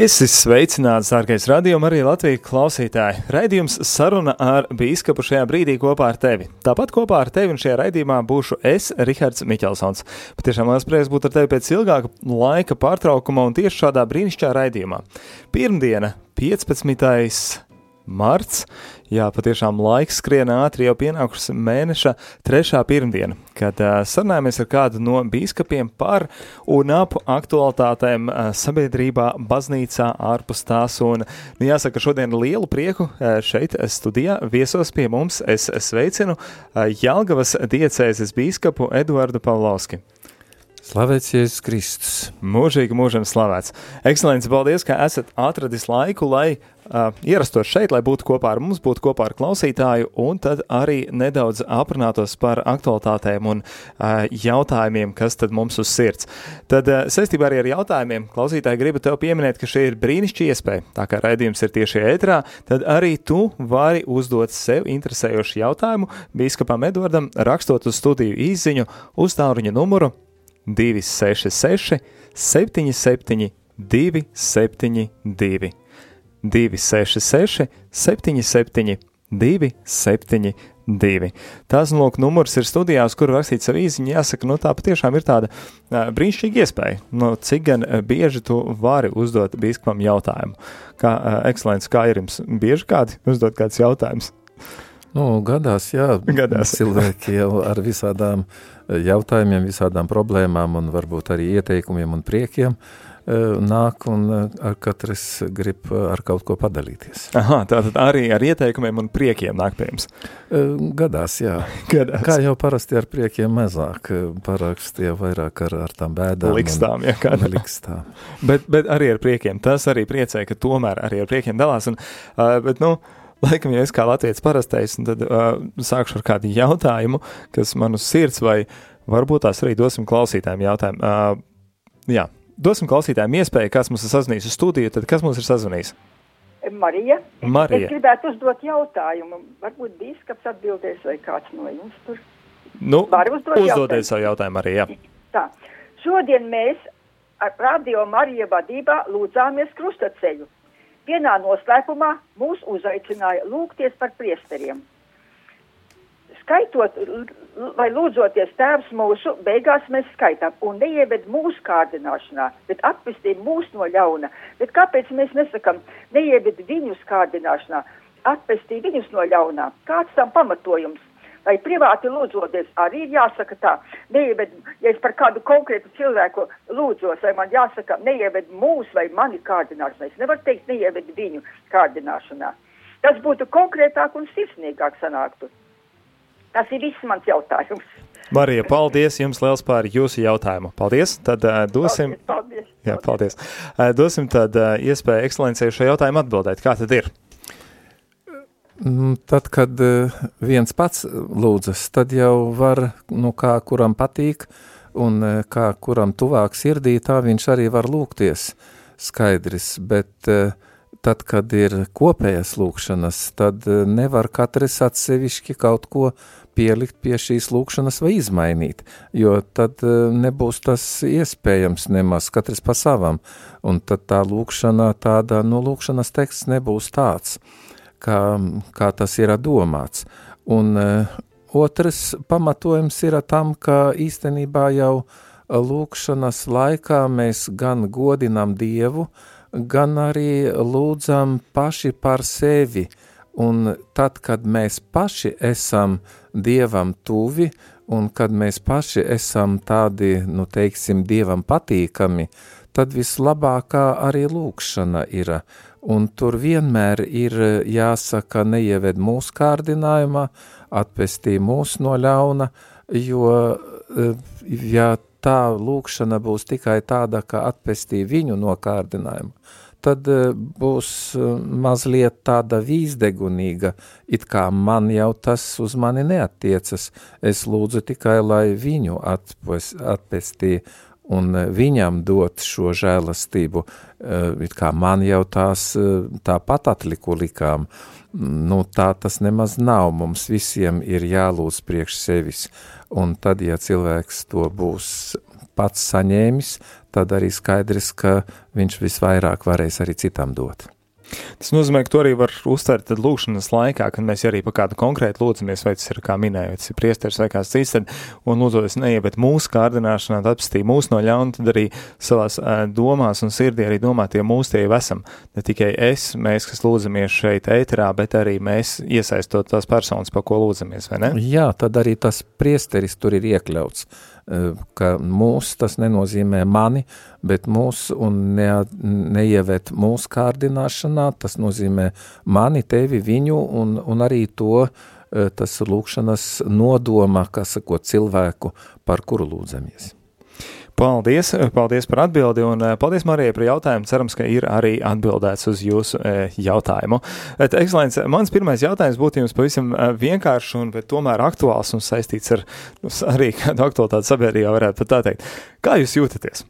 Es esmu sveicināts, dārgais radījuma, arī Latvijas klausītāji. Raidījums saruna ar bīskapu šajā brīdī kopā ar tevi. Tāpat kopā ar tevi un šajā raidījumā būšu es, Rihards Miķelsons. Patiešām liels prieks būt ar tevi pēc ilgāka laika pārtraukuma un tieši šādā brīnišķīgā raidījumā. Pirmdiena, 15 marts. Jā, patiešām laiks skrien ātri, jau pienākusi mēneša trešā pirmdiena, kad uh, sarunājamies ar kādu no bīskapiem par un ap aktualitātēm uh, sabiedrībā, baznīcā, ārpus tās. Un, nu, jāsaka, šodien lielu prieku uh, šeit studijā viesos pie mums. Es sveicinu uh, Jelgavas diecēzes bīskapu Eduardu Pavlovski. Slavēts Jēzus Kristus. Mūžīgi mūžam slavēts. Ekscelenci, paldies, ka esat atradis laiku, lai uh, ierastos šeit, lai būtu kopā ar mums, būtu kopā ar klausītāju, un tad arī nedaudz aprunātos par aktualitātēm un uh, jautājumiem, kas tad mums uz sirds. Tad uh, saistībā arī ar jautājumiem klausītāji gribu tev pieminēt, ka šī ir brīnišķīga iespēja. Tā kā raidījums ir tieši ētrā, tad arī tu vari uzdot sev interesējošu jautājumu Bīskapam Edvardam, rakstot uz studiju īziņu uz tālruņa numuru 266, 77, 272, 266, 77, 272. Tās, nu, lūk, numurs ir studijās, kur rakstīt savu īziņu. Jāsaka, nu, tā patiešām ir tāda uh, brīnišķīga iespēja. Nu, cik gan bieži tu vari uzdot biskupam jautājumu? Kā, uh, ekscelents, kā ir jums bieži kādi uzdot kādus jautājumus? Nu, gadās, jā, gadās. cilvēki jau ar visādām jautājumiem, visādām problēmām un varbūt arī ieteikumiem un priekiem nāk un ar katrs grib ar kaut ko padalīties. Aha, tātad arī ar ieteikumiem un priekiem nāk pie jums? Gadās, jā. Gadās. Kā jau parasti ar priekiem mazāk, parakst jau vairāk ar, ar tām bēdām. Likstām, jā, kā likstām. bet, bet arī ar priekiem. Tas arī priecē, ka tomēr arī ar priekiem dalās. Un, uh, bet, nu, Laikam, ja es kā latviečs parastais, tad uh, sākšu ar kādu jautājumu, kas man uz sirds, vai varbūt tās arī dosim klausītājiem jautājumu. Uh, jā, dosim klausītājiem iespēju, kas mums ir sazvanījis uz studiju, tad kas mums ir sazvanījis? Marija. Marija. Es gribētu uzdot jautājumu. Varbūt bīskaps atbildēs vai kāds no jums tur. Nu, uzdodiet savu jautājumu arī, jā. Tā. Šodien mēs ar Radio Marija vadībā lūdzāmies krustaceļu. Vienā noslēpumā mūs uzaicināja lūgties par priesteriem. Skaitot vai lūdzoties tēvs mūsu, beigās mēs skaitām un neieved mūsu kārdināšanā, bet atpestī mūs no ļauna. Bet kāpēc mēs nesakam, neieved viņus kārdināšanā, atpestī viņus no ļaunā? Kāds tam pamatojums? Vai privāti lūdzoties arī ir jāsaka tā, neieved, ja es par kādu konkrētu cilvēku lūdzos, vai man jāsaka, neieved mūs vai mani kārdināšanā. Es nevaru teikt, neieved viņu kārdināšanā. Tas būtu konkrētāk un sirsnīgāk sanāktu. Tas ir viss mans jautājums. Marija, paldies jums liels par jūsu jautājumu. Paldies, tad uh, dosim. Paldies. Jā, paldies. Uh, dosim tad uh, iespēju ekscelencei šo jautājumu atbildēt. Kā tad ir? Mm, Tad, kad viens pats lūdzas, tad jau var, nu, kā kuram patīk, un kā kuram tuvāk sirdī, tā viņš arī var lūgties skaidrs, bet tad, kad ir kopējas lūkšanas, tad nevar katrs atsevišķi kaut ko pielikt pie šīs lūkšanas vai izmainīt, jo tad eh, nebūs tas iespējams nemaz katrs pa savam, un tad tā lūkšana, tāda, nu, lūkšanas teksts nebūs tāds, kā, kā tas ir domāts. Un uh, otrs pamatojums ir tam, ka īstenībā jau lūkšanas laikā mēs gan godinām Dievu, gan arī lūdzam paši par sevi. Un tad, kad mēs paši esam Dievam tuvi, un kad mēs paši esam tādi, nu teiksim, Dievam patīkami, tad vislabākā arī lūkšana ir. Un tur vienmēr ir jāsaka, neieved mūsu kārdinājumā, atpestī mūs no ļauna, jo, ja tā lūkšana būs tikai tāda, ka atpestī viņu no kārdinājuma, tad būs mazliet tāda vīzdegunīga, it kā man jau tas uz mani neatiecas, es lūdzu tikai, lai viņu atpestī, un viņam dot šo žēlastību, it kā man jau tās tāpat atliku likām, nu tā tas nemaz nav, mums visiem ir jālūdz priekš sevis, un tad, ja cilvēks to būs pats saņēmis, tad arī skaidrs, ka viņš visvairāk varēs arī citam dot. Tas nozīmē, ka to arī var uztvert lūkšanas laikā, kad mēs arī par kādu konkrētu lūdzamies, vai tas ir, kā minēju, tas ir priesteris vai kāds cits, tad, un lūdzoties neiebet mūsu kārdināšanā, tad apstī mūsu no ļauna, tad arī savās domās un sirdī arī domāt, ja mūs tie jau esam, ne tikai es, mēs, kas lūdzamies šeit ēterā, bet arī mēs iesaistot tās personas, pa ko lūdzamies, vai ne? Jā, tad arī tas priesteris tur ir iekļauts ka mūs tas nenozīmē mani, bet mūs un ne, neievet mūsu kārdināšanā, tas nozīmē mani, tevi, viņu un, un arī to, tas lūkšanas nodoma, kas sako cilvēku, par kuru lūdzamies. Paldies, paldies par atbildi un eh, paldies Marijai par jautājumu. Cerams, ka ir arī atbildēts uz jūsu e, jautājumu. Et, ekscelence, mans pirmais jautājums būtu jums pavisam eh, vienkāršs un tomēr aktuāls un saistīts ar nu, arī kādu aktualitāti sabiedrībā varētu pat tā teikt. Kā jūs jūtaties?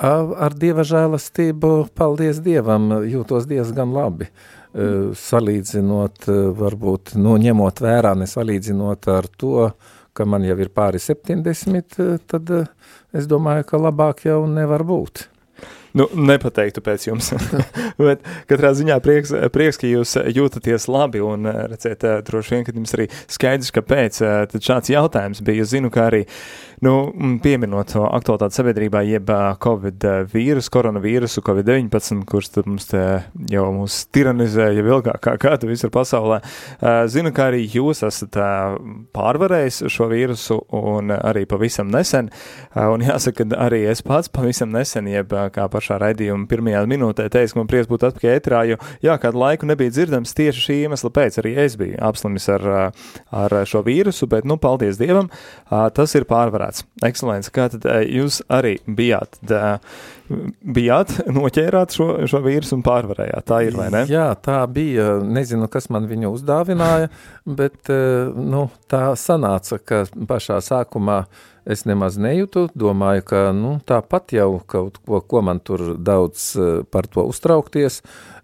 Ar dieva žēlastību, paldies Dievam, jūtos diezgan labi. Salīdzinot, varbūt, nu, ņemot vērā, nesalīdzinot ar to, uh, ka man jau ir pāri 70, eh, tad eh, es domāju, ka labāk jau nevar būt. Nu, nepateiktu pēc jums, bet katrā ziņā prieks, prieks, ka jūs jūtaties labi un eh, redzēt, droši vien, ka jums arī skaidrs, kāpēc šāds jautājums bija. Es zinu, ka arī uh, Nu, pieminot to aktualitāti sabiedrībā, jeb Covid vīrusu, koronavīrusu, Covid-19, kurš mums jau mūs tiranizē jau ilgāk kā gadu visur pasaulē. Zinu, ka arī jūs esat pārvarējis šo vīrusu un arī pavisam nesen. Un jāsaka, ka arī es pats pavisam nesen, jeb kā pašā raidījuma pirmajā minūtē teicu, ka man prieks būt atpakaļ ētrā, jo jā, kādu laiku nebija dzirdams tieši šī iemesla pēc. Arī es biju apslimis ar, ar šo vīrusu, bet, nu, paldies Dievam, tas ir pārvarēts ekscelents. Ekscelents, kā tad eh, jūs arī bijāt? Tā, bijāt, noķērāt šo, šo vīrusu un pārvarējāt. Tā ir, vai ne? Jā, tā bija. Nezinu, kas man viņu uzdāvināja, bet eh, nu, tā sanāca, ka pašā sākumā es nemaz nejūtu. Domāju, ka nu, tāpat jau kaut ko, ko man tur daudz eh, par to uztraukties.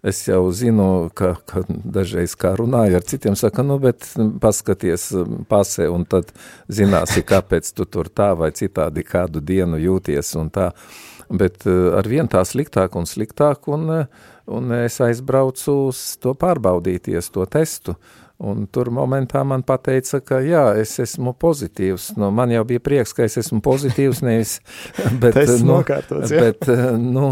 Es jau zinu, ka, ka dažreiz kā runāju ar citiem, saka, nu, bet paskaties um, pasē un tad zināsi, kāpēc tu tur tā vai citādi kādu dienu jūties un tā. Bet uh, ar vien tā sliktāk un sliktāk, un, un es aizbraucu uz to pārbaudīties, to testu. Un tur momentā man teica, ka jā, es esmu pozitīvs. Nu, man jau bija prieks, ka es esmu pozitīvs, nevis. Bet, nu, nokārtots, bet, nu,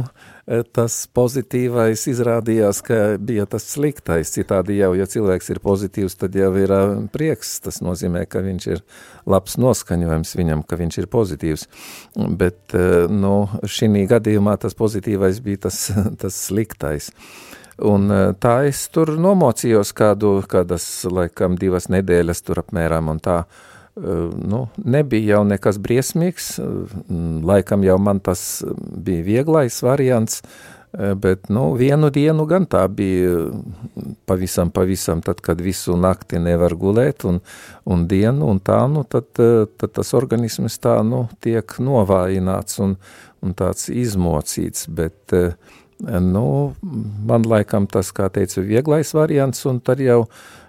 tas pozitīvais izrādījās, ka bija tas sliktais. Citādi jau, ja cilvēks ir pozitīvs, tad jau ir prieks. Tas nozīmē, ka viņš ir labs noskaņojums viņam, ka viņš ir pozitīvs. Bet nu, šī gadījumā tas pozitīvais bija tas, tas sliktais. Un tā es tur nomocījos kādu, kādas, laikam, divas nedēļas tur apmēram un tā. Uh, nu, nebija jau nekas briesmīgs, laikam jau man tas bija vieglais variants, bet, nu, vienu dienu gan tā bija pavisam, pavisam, tad, kad visu nakti nevar gulēt un, un dienu un tā, nu, tad, tad tas organisms tā, nu, tiek novājināts un, un tāds izmocīts, bet, nu, man laikam tas, kā teicu, vieglais variants un tad jau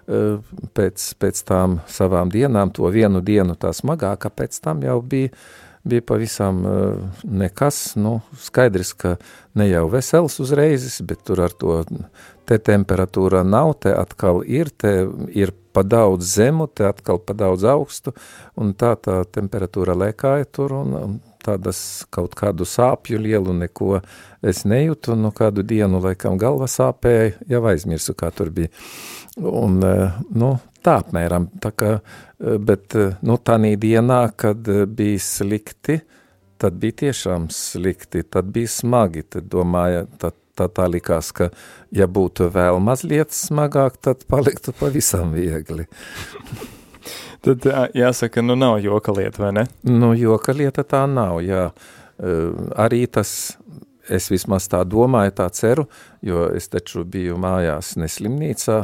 Eh, pēc, pēc tām savām dienām, to vienu dienu tā smagāka, pēc tam jau bija, bija pavisam eh, nekas, nu, skaidrs, ka ne jau vesels uzreizes, bet tur ar to te temperatūra nav, te atkal ir, te ir pa daudz zemu, te atkal pa daudz augstu, un tā tā temperatūra lēkāja tur, un, un tādas kaut kādu sāpju lielu neko es nejūtu, nu kādu dienu laikam galva sāpēja, jau aizmirsu, kā tur bija. Un, e, nu, tā apmēram, tā kā, e, bet, e, nu, tanī dienā, kad bija slikti, tad bija tiešām slikti, tad bija smagi, tad domāja, tad tā, tā likās, ka ja būtu vēl mazliet smagāk, tad paliktu pavisam viegli. Tad jāsaka, nu nav joka lieta, vai ne? Nu, joka lieta tā nav, jā. Arī tas, es vismaz tā domāju, tā ceru, jo es taču biju mājās neslimnīcā,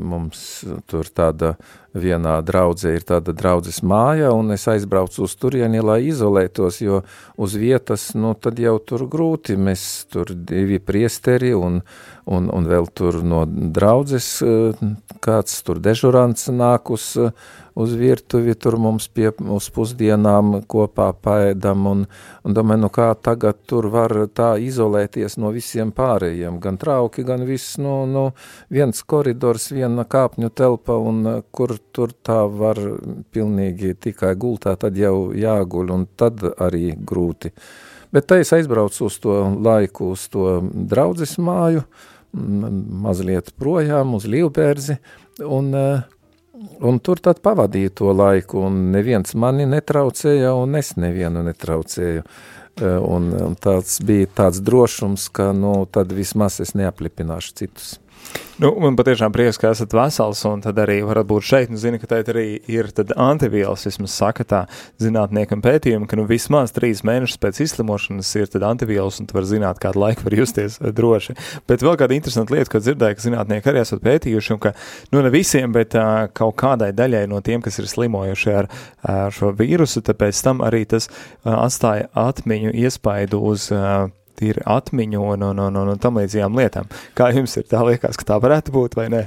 mums tur tāda vienā draudzē ir tāda draudzes māja, un es aizbraucu uz turieni, lai izolētos, jo uz vietas, nu, tad jau tur grūti, mēs tur divi priesteri un, un, un vēl tur no draudzes kāds tur dežurants nāk uz, uz virtuvi, tur mums pie, uz pusdienām kopā paēdam, un, un domāju, nu kā tagad tur var tā izolēties no visiem pārējiem, gan trauki, gan viss, nu, nu viens koridors, viena kāpņu telpa, un kur tur tā var pilnīgi tikai gultā, tad jau jāguļ, un tad arī grūti. Bet tā es aizbraucu uz to laiku, uz to draudzes māju, mazliet projām uz Līvbērzi, un, un tur tad pavadīju to laiku, un neviens mani netraucēja, un es nevienu netraucēju. Un, un tāds bija tāds drošums, ka, nu, tad vismaz es neaplipināšu citus. Nu, man patiešām prieks, ka esat vesels, un tad arī varat būt šeit. Nu, zinu, ka tā arī ir antivielas, vismaz saka tā zinātniekam pētījumi, ka nu, vismaz trīs mēnešus pēc izslimošanas ir antivielas, un tu vari zināt, kādu laiku var justies eh, droši. Bet vēl kāda interesanta lieta, ko dzirdēju, ka zinātnieki arī esat pētījuši, un ka, nu, ne visiem, bet uh, kaut kādai daļai no tiem, kas ir slimojuši ar uh, šo vīrusu, tāpēc tam arī tas uh, atstāja atmiņu iespaidu uz uh, tīri atmiņu un, un, un, un, un tam līdzīgām lietām. Kā jums ir tā liekas, ka tā varētu būt vai ne?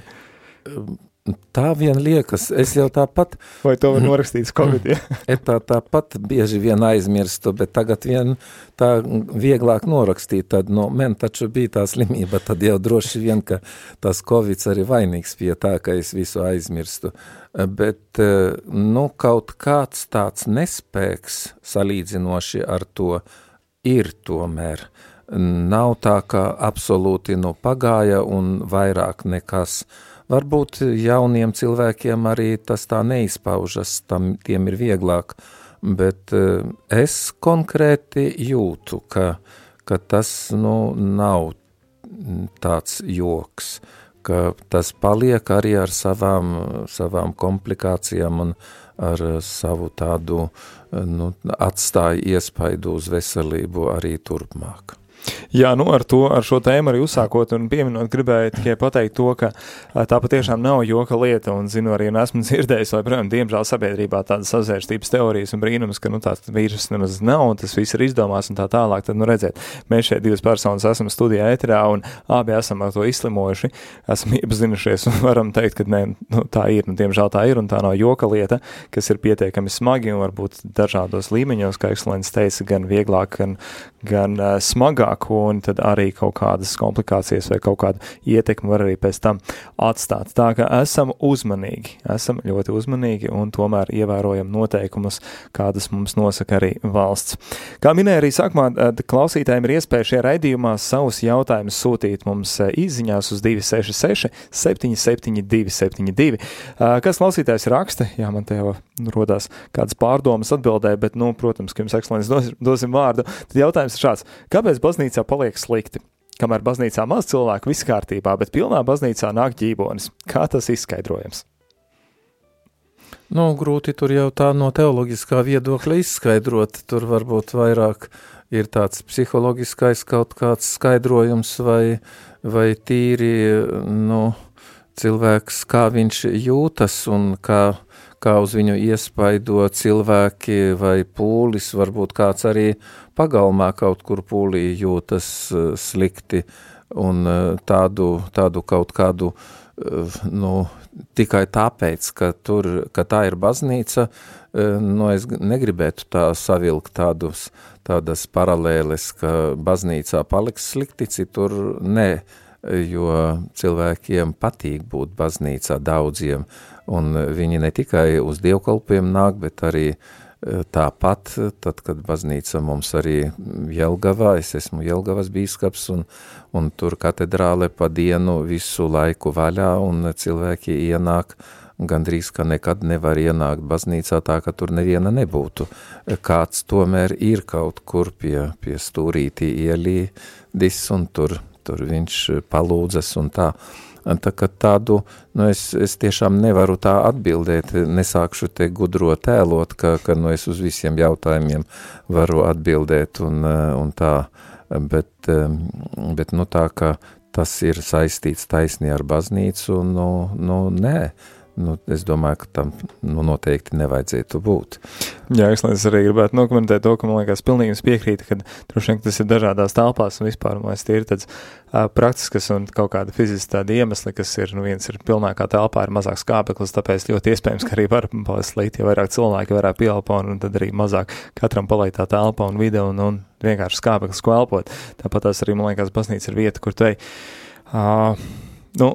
Tā vien liekas, es jau tāpat. Vai to var norakstīt Covid? Ja? es tā tāpat bieži vien aizmirstu, bet tagad vien tā vieglāk norakstīt. Tad, no, man taču bija tā slimība, tad jau droši vien, ka tas Covid arī vainīgs pie tā, ka es visu aizmirstu. Bet, nu, kaut kāds tāds nespēks salīdzinoši ar to, uh, ir tomēr. Nav tā, ka absolūti nu pagāja un vairāk nekas. Varbūt jauniem cilvēkiem arī tas tā neizpaužas, tam, tiem ir vieglāk, bet eh, es konkrēti jūtu, ka, ka tas nu, nav tāds joks, ka tas paliek arī ar savām, savām komplikācijām un ar savu tādu uh, nu, atstāja iespaidu uz veselību arī turpmāk. Jā, nu ar to, ar šo tēmu arī uzsākot un pieminot, gribēju tikai pateikt to, ka tā patiešām nav joka lieta, un zinu arī, un esmu dzirdējis, vai, protams, diemžēl sabiedrībā tādas sazvērstības teorijas un brīnums, ka, nu, tāds vīrus nemaz nav, un tas viss ir izdomās un tā tālāk, tad, nu, redziet, mēs šeit divas personas esam studijā ēterā, un abi esam ar to izslimojuši, esam iepazinušies, un varam teikt, ka, nē, nu, tā ir, nu, diemžēl tā ir, un tā nav joka lieta, kas ir pietiekami smagi, un varbūt dažādos līmeņos, kā ekscelents teica, gan vieglāk, gan, gan uh, smagāk, un tad arī kaut kādas komplikācijas vai kaut kādu ietekmi var arī pēc tam atstāt. Tā kā esam uzmanīgi, esam ļoti uzmanīgi un tomēr ievērojam noteikumus, kādas mums nosaka arī valsts. Kā minēja arī sākumā, klausītājiem ir iespēja šajā raidījumā savus jautājumus sūtīt mums izziņās uz 266 772 72. Kas klausītājs raksta? Jā, man te jau rodās kādas pārdomas atbildē, bet, nu, protams, ka jums ekscelences dos, dosim vārdu. Tad jautājums ir šāds. Kāpēc baznīcā paliek slikti? Kamēr baznīcā maz cilvēku viss kārtībā, bet pilnā baznīcā nāk ģībonis. Kā tas izskaidrojams? Nu, grūti tur jau tā no teoloģiskā viedokļa izskaidrot. Tur varbūt vairāk ir tāds psiholoģiskais kaut kāds skaidrojums vai, vai tīri, nu, cilvēks, kā viņš jūtas un kā, kā uz viņu iespaido cilvēki vai pūlis, varbūt kāds arī pagalmā kaut kur pūlī jūtas eh, slikti un eh, tādu, tādu kaut kādu, eh, nu, tikai tāpēc, ka, tur, ka tā ir baznīca, nu, es negribētu tā savilkt tādus, tādas paralēles, ka baznīcā paliks slikti, citur nē, jo cilvēkiem patīk būt baznīcā daudziem, un viņi ne tikai uz dievkalpiem nāk, bet arī e, tāpat, tad, kad baznīca mums arī Jelgavā, es esmu Jelgavas bīskaps, un, un tur katedrāle pa dienu visu laiku vaļā, un cilvēki ienāk gandrīz, ka nekad nevar ienākt baznīcā tā, ka tur neviena nebūtu. Kāds tomēr ir kaut kur pie, pie stūrītī ielīdis, un tur tur viņš palūdzas un tā. Tā kā tādu, nu es, es tiešām nevaru tā atbildēt, nesākšu te gudro tēlot, ka, ka nu es uz visiem jautājumiem varu atbildēt un, un tā, bet, bet nu tā, ka tas ir saistīts taisni ar baznīcu, nu, nu nē, nu, es domāju, ka tam nu, noteikti nevajadzētu būt. Jā, es, es arī gribētu nokomentēt to, ka man liekas pilnīgi piekrīt, ka droši vien tas ir dažādās telpās un vispār, man liekas, tie ir tāds uh, praktiskas un kaut kāda fiziski tādi iemesli, kas ir, nu viens ir pilnākā telpā, ir mazāks kāpeklis, tāpēc ļoti iespējams, ka arī var palīdz, ja vairāk cilvēki vairāk pieelpo un tad arī mazāk katram paliek tā telpa un vide un, un vienkārši skāpeklis, ko elpot. Tāpat tās arī, man liekas, baznīca ir vieta, kur tu ej. Uh, nu,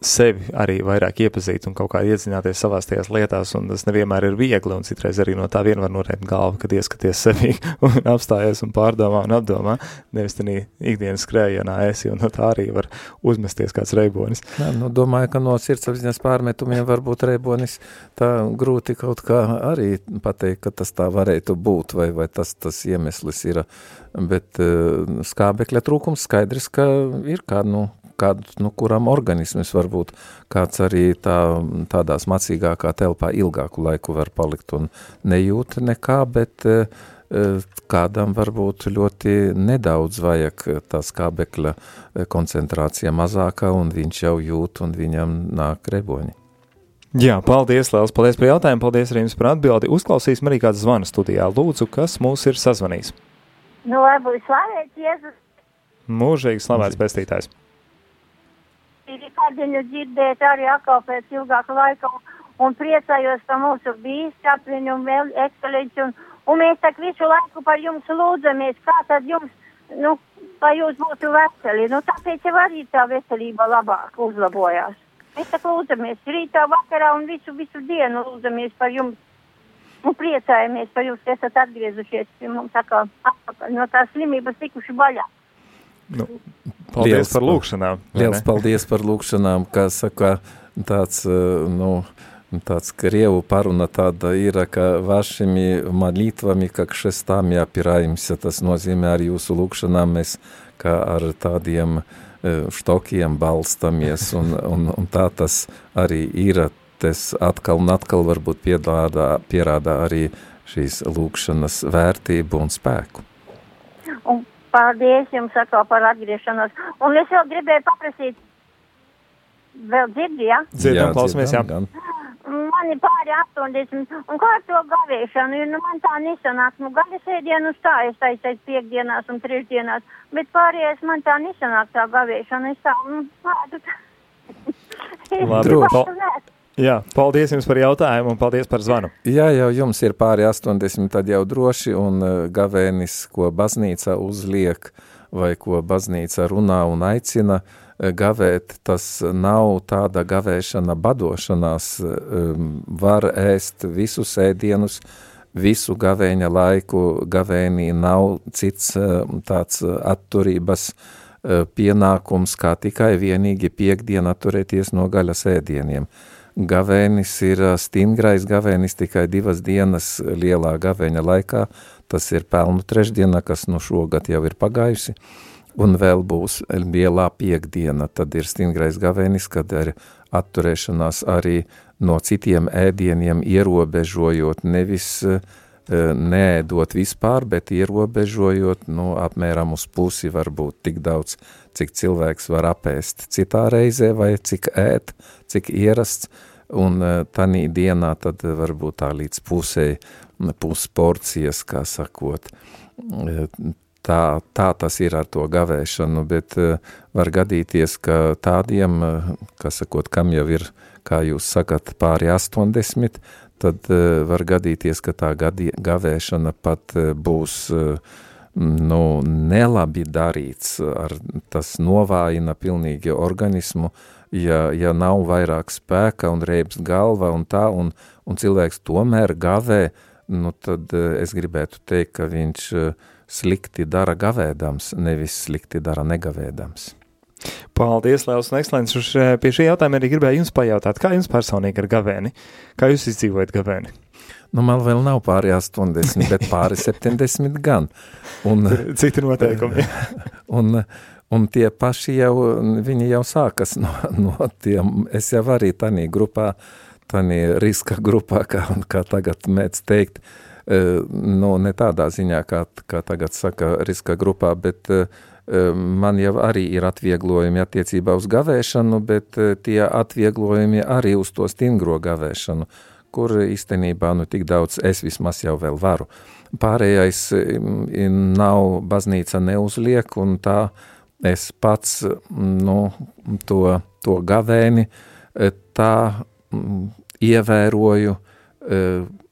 sevi arī vairāk iepazīt un kaut kā iedzināties savās tajās lietās, un tas nevienmēr ir viegli, un citreiz arī no tā vien var norēt galvu, kad ieskaties sevi un apstājies un pārdomā un apdomā, nevis tā ikdienas skrējienā esi, un no tā arī var uzmesties kāds reibonis. Jā, nu, domāju, ka no sirdsapziņas pārmetumiem varbūt reibonis tā grūti kaut kā arī pateikt, ka tas tā varētu būt, vai, vai tas, tas iemeslis ir, bet uh, skābekļa trūkums skaidrs, ka ir kā, nu, kādu, nu, kuram organisms varbūt kāds arī tā, tādā smacīgākā telpā ilgāku laiku var palikt un nejūt nekā, bet e, e, kādam varbūt ļoti nedaudz vajag tā skābekļa e, koncentrācija mazākā un viņš jau jūt un viņam nāk reboņi. Jā, paldies, Lielas, paldies par jautājumu, paldies arī jums par atbildi. Uzklausīsim arī kādu zvanu studijā. Lūdzu, kas mūs ir sazvanījis? Nu, varbūt slavēts Jēzus. Mūžīgi slavēts pestītājs ir kādiņu dzirdēt arī atkal pēc ilgāka laika un, priecājos par mūsu bīskapiņu un vēl ekscelenci un, un mēs tak visu laiku par jums lūdzamies, kā tad jums, nu, lai jūs būtu veseli, nu tāpēc jau arī tā veselība labāk uzlabojās. Mēs tak lūdzamies rītā, vakarā un visu, visu dienu lūdzamies par jums. Un priecājamies par jūs, esat atgriezušies pie mums atkal atpakaļ no tās slimības tikuši vaļā. Nu, paldies liels, par lūkšanām. Liels paldies par lūkšanām, kā saka, tāds, eh, nu, tāds krievu paruna tāda ir, ka vašimi malitvami, как šestām jāpiraimся, tas nozīmē ar jūsu lūkšanām mēs kā ar tādiem eh, štokiem balstamies, un, un, un tā tas arī ir, tas atkal un atkal varbūt pierādā, pierādā arī šīs lūkšanas vērtību un spēku. Un Paldies jums atkal par atgriešanos. Un es vēl gribēju paprasīt, vēl dzirdi, ja? Dzirdam, klausamies, jā. Gan. Man ir pāri 80, un kā ar to gavēšanu, jo nu, man tā nesanāk, nu gada sēdienu tā, es taisais piekdienās un trešdienās, bet pārējais man tā nesanāk tā gavēšana, es tā, nu, tādu. Labi, Jā, paldies jums par jautājumu un paldies par zvanu. Jā, jau jums ir pāri 80, tad jau droši, un uh, gavēnis, ko baznīca uzliek, vai ko baznīca runā un aicina uh, gavēt, tas nav tāda gavēšana badošanās, um, var ēst visus ēdienus, visu gavēņa laiku, gavēnī nav cits tāds atturības pienākums, kā tikai vienīgi piekdien atturēties no gaļas ēdieniem gavēnis ir stingrais gavēnis tikai divas dienas lielā gavēņa laikā, tas ir pelnu trešdiena, kas nu šogad jau ir pagājusi, un vēl būs lielā piekdiena, tad ir stingrais gavēnis, kad ir atturēšanās arī no citiem ēdieniem ierobežojot, nevis neēdot vispār, bet ierobežojot, nu, apmēram uz pusi varbūt tik daudz, cik cilvēks var apēst. Citā reizē vai cik ēt, cik ierasts, un eh, tanī dienā tad varbūt tā līdz pusē, pusporcijas, kā sakot. Eh, tā, tā tas ir ar to gavēšanu, bet eh, var gadīties, ka tādiem, kā sakot, kam jau ir, kā jūs sakat, pāri 80, tad var gadīties, ka tā gadi, gavēšana pat būs nu, nelabi darīts, ar, tas novājina pilnīgi organismu, ja, ja nav vairāk spēka un reibs galva un tā, un, un cilvēks tomēr gavē, nu tad eh, es gribētu teikt, ka viņš eh, slikti dara gavēdams, nevis slikti dara negavēdams. Paldies, Lielas un ekscelences. Pie šī jautājuma arī gribēju jums pajautāt, kā jums personīgi ar gavēni? Kā jūs izdzīvojat gavēni? Nu, man vēl nav pāri 80, bet pāri 70 gan. Un, Citi noteikumi. un, Un tie paši jau, viņi jau sākas no, no tiem, es jau arī tanī grupā, tanī riska grupā, kā, kā tagad mēdz teikt, e, nu, ne tādā ziņā, kā, kā tagad saka riska grupā, bet e, man jau arī ir atvieglojumi attiecībā uz gavēšanu, bet tie atvieglojumi arī uz to stingro gavēšanu, kur īstenībā nu tik daudz es vismaz jau vēl varu. Pārējais nav baznīca neuzliek, un tā es pats nu, to, to gavēni tā ievēroju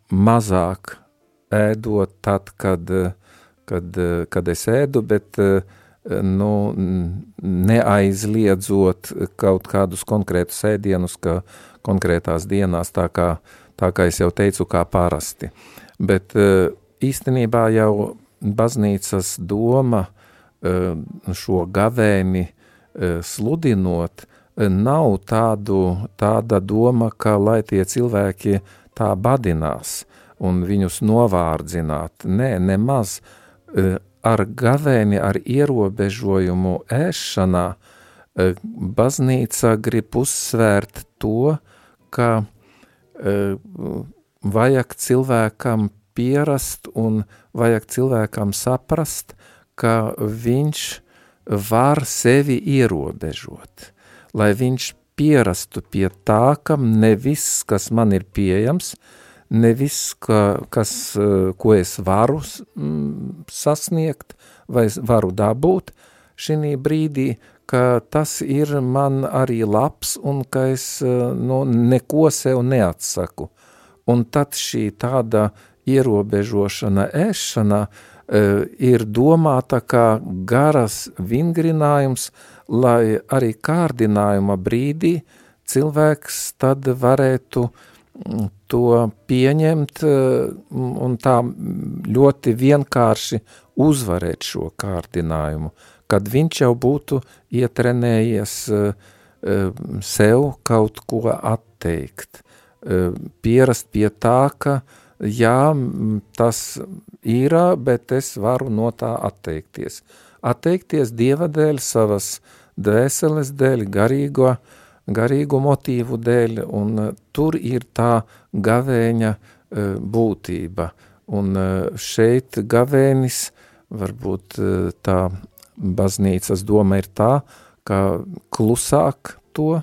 mazāk ēdot tad, kad, kad, kad es ēdu, bet nu, neaizliedzot kaut kādus konkrētus ēdienus, ka konkrētās dienās, tā kā, tā kā es jau teicu, kā parasti. Bet īstenībā jau baznīcas doma šo gavēni sludinot, nav tādu, tāda doma, ka lai tie cilvēki tā badinās un viņus novārdzināt. Nē, nemaz ar gavēni, ar ierobežojumu ēšanā, baznīca grib uzsvērt to, ka vajag cilvēkam pierast un vajag cilvēkam saprast, ka viņš var sevi ierobežot lai viņš pierastu pie tā, ka ne viss, kas man ir pieejams, ne viss, ka, kas, eh, ko es varu sasniegt vai varu dabūt šī brīdī, ka tas ir man arī labs un ka es eh, no, neko sev neatsaku. Un tad šī tāda ierobežošana ēšana uh, ir domāta kā garas vingrinājums, lai arī kārdinājuma brīdī cilvēks tad varētu mm, to pieņemt mm, un tā ļoti vienkārši uzvarēt šo kārdinājumu, kad viņš jau būtu ietrenējies eh, eh, sev kaut ko atteikt, eh, pierast pie tā, ka jā, tas ir, bet es varu no tā atteikties. Atteikties Dieva dēļ savas dvēseles dēļ, garīgo, garīgu motīvu dēļ, un uh, tur ir tā gavēņa uh, būtība. Un uh, šeit gavēnis, varbūt tā baznīcas doma ir tā, ka klusāk to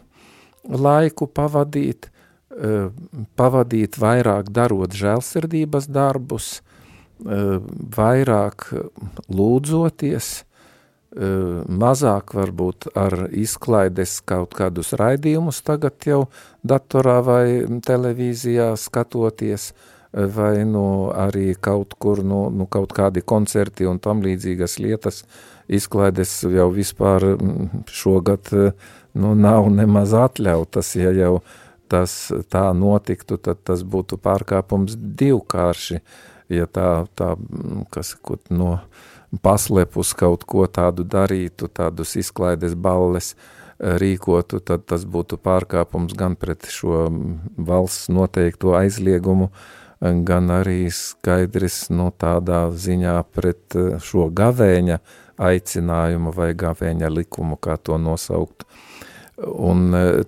laiku pavadīt, pavadīt vairāk darot žēlsirdības darbus, uh, vairāk lūdzoties, Eh, mazāk varbūt ar izklaides kaut kādus raidījumus tagad jau datorā vai televīzijā skatoties, eh, vai nu arī kaut kur, nu, nu kaut kādi koncerti un tam līdzīgas lietas, izklaides jau vispār mm, šogad eh, nu, nav nemaz atļautas, ja jau tas tā notiktu, tad tas būtu pārkāpums divkārši, ja tā, tā mm, kas, ko, no, paslepus kaut ko tādu darītu, tādus izklaides balles eh, rīkotu, tad tas būtu pārkāpums gan pret šo valsts noteikto aizliegumu, gan arī skaidrs no nu, tādā ziņā pret eh, šo gavēņa aicinājumu vai gavēņa likumu, kā to nosaukt. Un eh,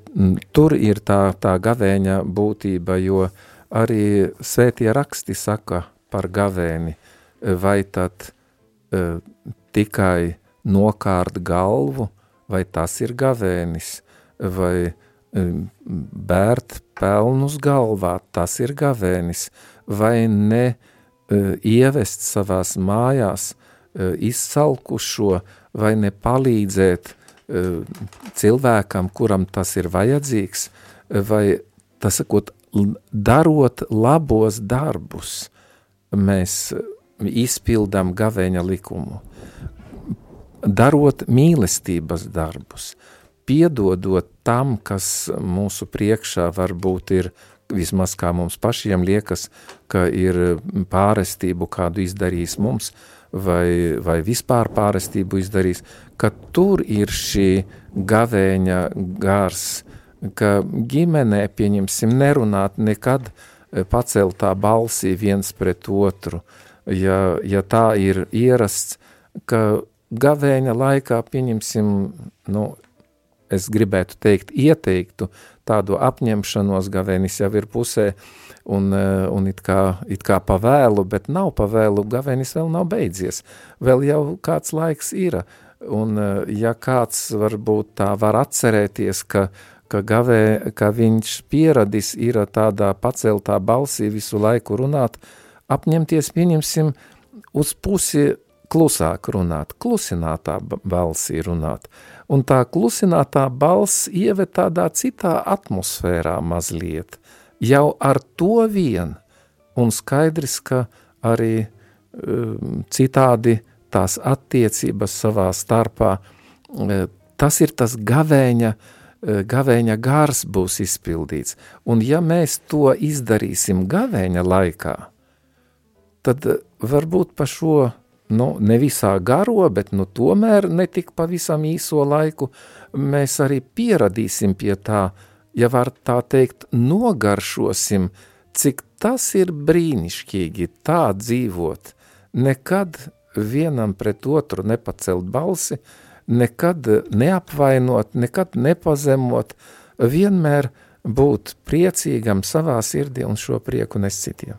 tur ir tā, tā gavēņa būtība, jo arī svētie raksti saka par gavēni, vai tad uh, tikai nokārt galvu, vai tas ir gavēnis, vai um, bērt pelnus galvā, tas ir gavēnis, vai ne uh, ievest savās mājās uh, izsalkušo, vai ne palīdzēt uh, cilvēkam, kuram tas ir vajadzīgs, vai tas sakot, darot labos darbus, mēs izpildām gavēņa likumu, darot mīlestības darbus, piedodot tam, kas mūsu priekšā varbūt ir vismaz kā mums pašiem liekas, ka ir pārestību kādu izdarījis mums, vai, vai vispār pārestību izdarījis, ka tur ir šī gavēņa gars, ka ģimenē, pieņemsim, nerunāt nekad paceltā balsī viens pret otru, ja, ja tā ir ierasts, ka gavēņa laikā, pieņemsim, nu, es gribētu teikt, ieteiktu tādu apņemšanos, gavēnis jau ir pusē, un, un it, kā, it kā pavēlu, bet nav pavēlu, gavēnis vēl nav beidzies, vēl jau kāds laiks ir, Un, ja kāds varbūt tā var atcerēties, ka, ka, gavē, ka viņš pieradis ir tādā paceltā balsī visu laiku runāt, apņemties, pieņemsim, uz pusi klusāk runāt, klusinātā balsī runāt. Un tā klusinātā balss ieved tādā citā atmosfērā mazliet, jau ar to vien, un skaidrs, ka arī um, citādi tās attiecības savā starpā, uh, tas ir tas gavēņa, uh, gavēņa gars būs izpildīts. Un ja mēs to izdarīsim gavēņa laikā, tad uh, varbūt pa šo, nu, ne visā garo, bet nu tomēr ne tik pavisam īso laiku, mēs arī pieradīsim pie tā, ja var tā teikt, nogaršosim, cik tas ir brīnišķīgi tā dzīvot, nekad vienam pret otru nepacelt balsi, nekad neapvainot, nekad nepazemot, vienmēr būt priecīgam savā sirdī un šo prieku nes citiem.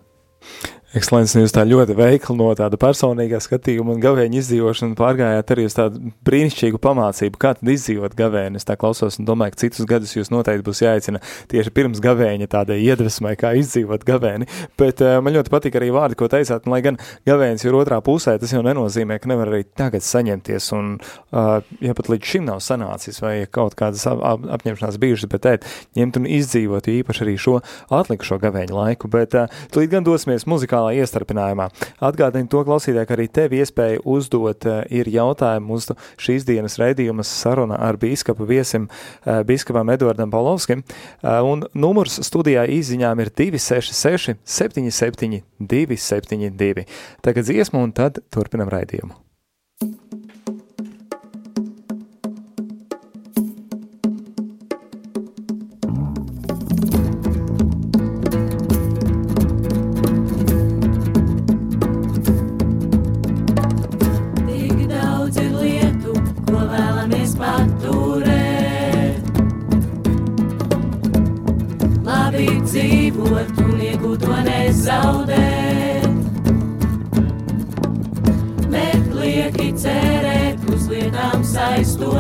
Ekscelences, jūs tā ļoti veikli no tāda personīgā skatījuma un gavēņa izdzīvošana pārgājāt arī uz tādu brīnišķīgu pamācību, kā tad izdzīvot gavēni. Es tā klausos un domāju, ka citus gadus jūs noteikti būs jāicina tieši pirms gavēņa tādai iedvesmai, kā izdzīvot gavēni. Bet uh, man ļoti patīk arī vārdi, ko teicāt, un lai gan gavēnis ir otrā pusē, tas jau nenozīmē, ka nevar arī tagad saņemties, un uh, ja pat līdz šim nav sanācis vai kaut kādas ap, ap, apņemšanās bijušas, bet tēt, ņemt un izdzīvot, īpaši arī šo atlikušo gavēņa laiku. Bet uh, līdz gan dosimies muzikā muzikālā iestarpinājumā. Atgādini to klausītāju, ka arī tev iespēja uzdot eh, ir jautājumu uz šīs dienas raidījuma saruna ar bīskapu viesim eh, bīskapam Eduardam Paulovskim. Eh, un numurs studijā izziņām ir 266 77 272. Tagad dziesmu un tad turpinam raidījumu.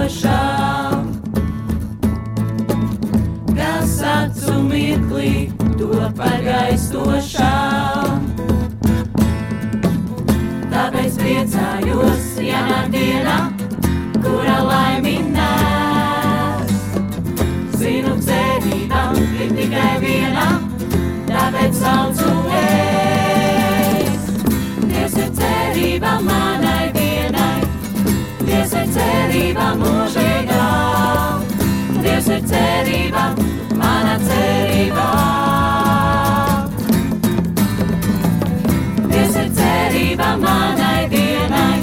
Aizstošām, kas acu mirklī to pagaistošām. Tāpēc priecājos jaunā dienā, cerība, mana cerība. Dievs ir cerība manai dienai.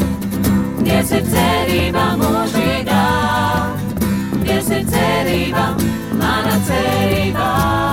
Dievs ir cerība mūžīgā. Dievs ir cerība, mana cerība.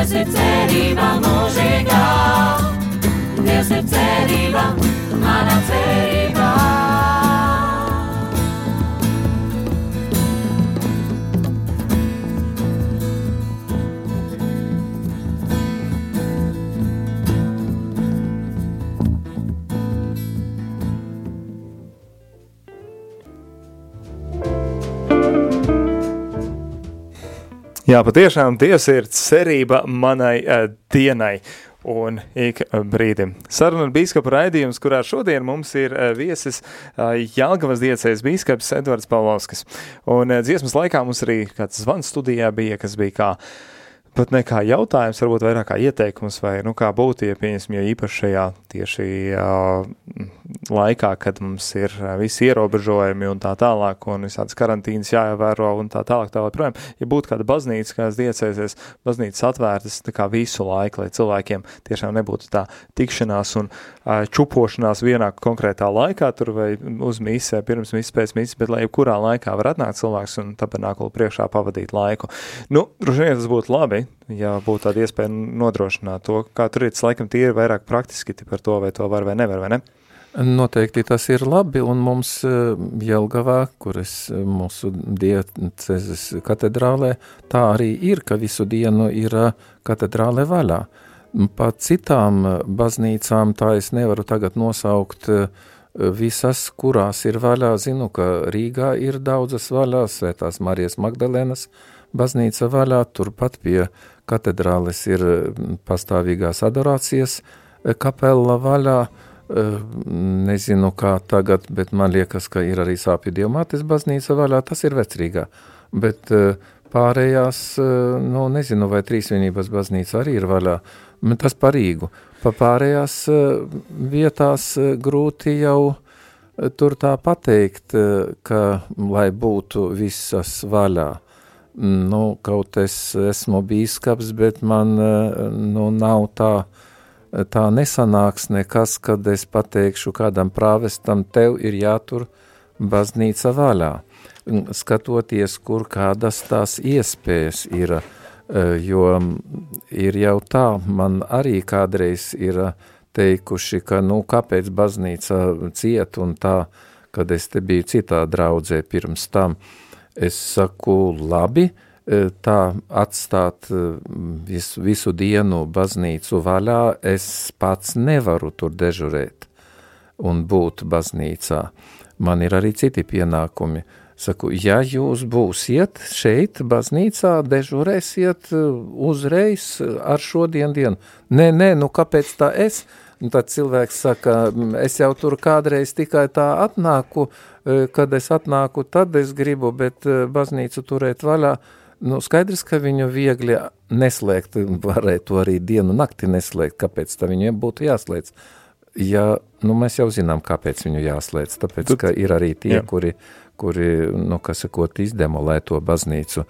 Dievs ir cerība mūžīgā, Dievs ir cerība, mana cerība. Jā, patiešām Dievs ir cerība manai uh, dienai. Un ik brīdim. Saruna ar biskupu raidījums, kurā šodien mums ir uh, viesis uh, Jālgavas diecēs biskups Edvards Pavlovskis. Un uh, dziesmas laikā mums arī kāds zvans studijā bija, kas bija kā pat ne kā jautājums, varbūt vairāk kā ieteikums, vai nu, kā būtu, ja pieņemsim, jo īpaši šajā tieši uh, laikā, kad mums ir visi ierobežojumi un tā tālāk, un visādas karantīnas jāievēro un tā tālāk, tā joprojām, ja būtu kāda baznīca, kādas diecēsies, baznīcas atvērtas kā visu laiku, lai cilvēkiem tiešām nebūtu tā tikšanās un uh, čupošanās vienā konkrētā laikā, tur vai uz misē, pirms misē, pēc misē, bet lai jebkurā laikā var atnākt cilvēks un tabernákulu priekšā pavadīt laiku. Nu, droši vien tas būtu labi, ja būtu tāda iespēja nodrošināt to, kā tur ir, tas laikam tīri vairāk praktiski par to, vai to var vai nevar, vai ne? Noteikti tas ir labi, un mums eh, Jelgavā, kur es eh, mūsu diecezes katedrālē, tā arī ir, ka visu dienu ir eh, katedrālē vaļā. Pa citām baznīcām tā es nevaru tagad nosaukt visas, kurās ir vaļā. Zinu, ka Rīgā ir daudzas vaļā, Svētās Marijas Magdalēnas baznīca vaļā, turpat pie katedrāles ir pastāvīgās adorācijas kapela vaļā, nezinu kā tagad, bet man liekas, ka ir arī sāpju dievmātes baznīca vaļā, tas ir vecrīgā, bet pārējās, nu nezinu, vai trīsvienības baznīca arī ir vaļā, tas parīgu. Pa pārējās vietās grūti jau tur tā pateikt, ka lai būtu visas vaļā. Nu, kaut es esmu bīskaps, bet man nu, nav tā uh, tā nesanāks nekas, kad es pateikšu kādam prāvestam, tev ir jātur baznīca vaļā. Skatoties, kur kādas tās iespējas ir, e, jo ir jau tā, man arī kādreiz ir teikuši, ka, nu, kāpēc baznīca ciet un tā, kad es te biju citā draudzē pirms tam, es saku, labi, uh, E, tā atstāt e, visu, visu dienu baznīcu vaļā, es pats nevaru tur dežurēt un būt baznīcā. Man ir arī citi pienākumi. Saku, ja jūs būsiet šeit, baznīcā, dežurēsiet e, uzreiz ar šodien dienu. Nē, nē, nu kāpēc tā es? Un tad cilvēks saka, es jau tur kādreiz tikai tā atnāku, kad es atnāku, tad es gribu, bet baznīcu turēt vaļā. Nu, skaidrs, ka viņu viegli neslēgt, varētu arī dienu nakti neslēgt, kāpēc tā viņiem būtu jāslēdz. Ja, nu, mēs jau zinām, kāpēc viņu jāslēdz, tāpēc, ka ir arī tie, jā. kuri, kuri, nu, kas sakot, izdemolē to baznīcu.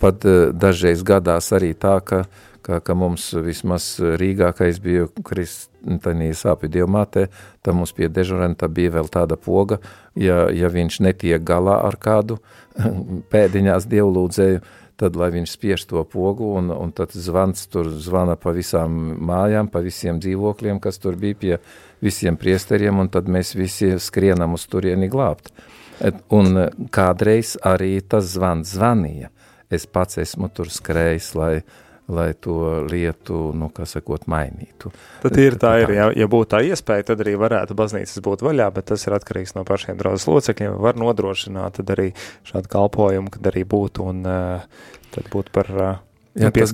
Pat uh, dažreiz gadās arī tā, ka, ka, ka mums vismaz Rīgā, ka es biju Kristanī sāpju dievmātē, tad mums pie dežurenta bija vēl tāda poga, ja, ja viņš netiek galā ar kādu pēdiņās dievlūdzēju, tad, lai viņš spiež to pogu, un, un tad zvans tur zvana pa visām mājām, pa visiem dzīvokļiem, kas tur bija pie visiem priesteriem, un tad mēs visi skrienam uz turieni glābt. Un kādreiz arī tas zvans zvanīja. Es pats esmu tur skrējis, lai, lai to lietu, nu, kā sakot, mainītu. Tad ir tā, ir, ja, ja būtu tā iespēja, tad arī varētu baznīcas būt vaļā, bet tas ir atkarīgs no pašiem draudzes locekļiem. Var nodrošināt tad arī šādu kalpojumu, kad arī būtu un uh, tad būtu par uh, Jā. Tas,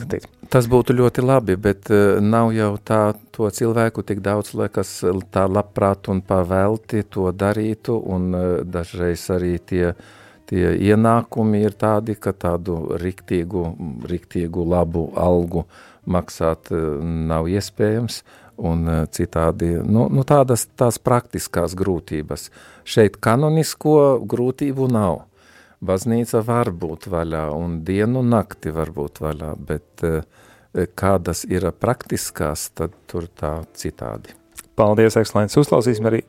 tas būtu ļoti labi, bet uh, nav jau tā to cilvēku tik daudz, lai kas tā labprāt un pavelti to darītu, un uh, dažreiz arī tie uh, tie ienākumi ir tādi, ka tādu riktīgu, riktīgu labu algu maksāt eh, nav iespējams, un eh, citādi, nu, nu tādas tās praktiskās grūtības. Šeit kanonisko grūtību nav. Baznīca var būt vaļā, un dienu nakti var būt vaļā, bet eh, kādas ir praktiskās, tad tur tā citādi. Paldies, ekscelences. Uzklausīsim arī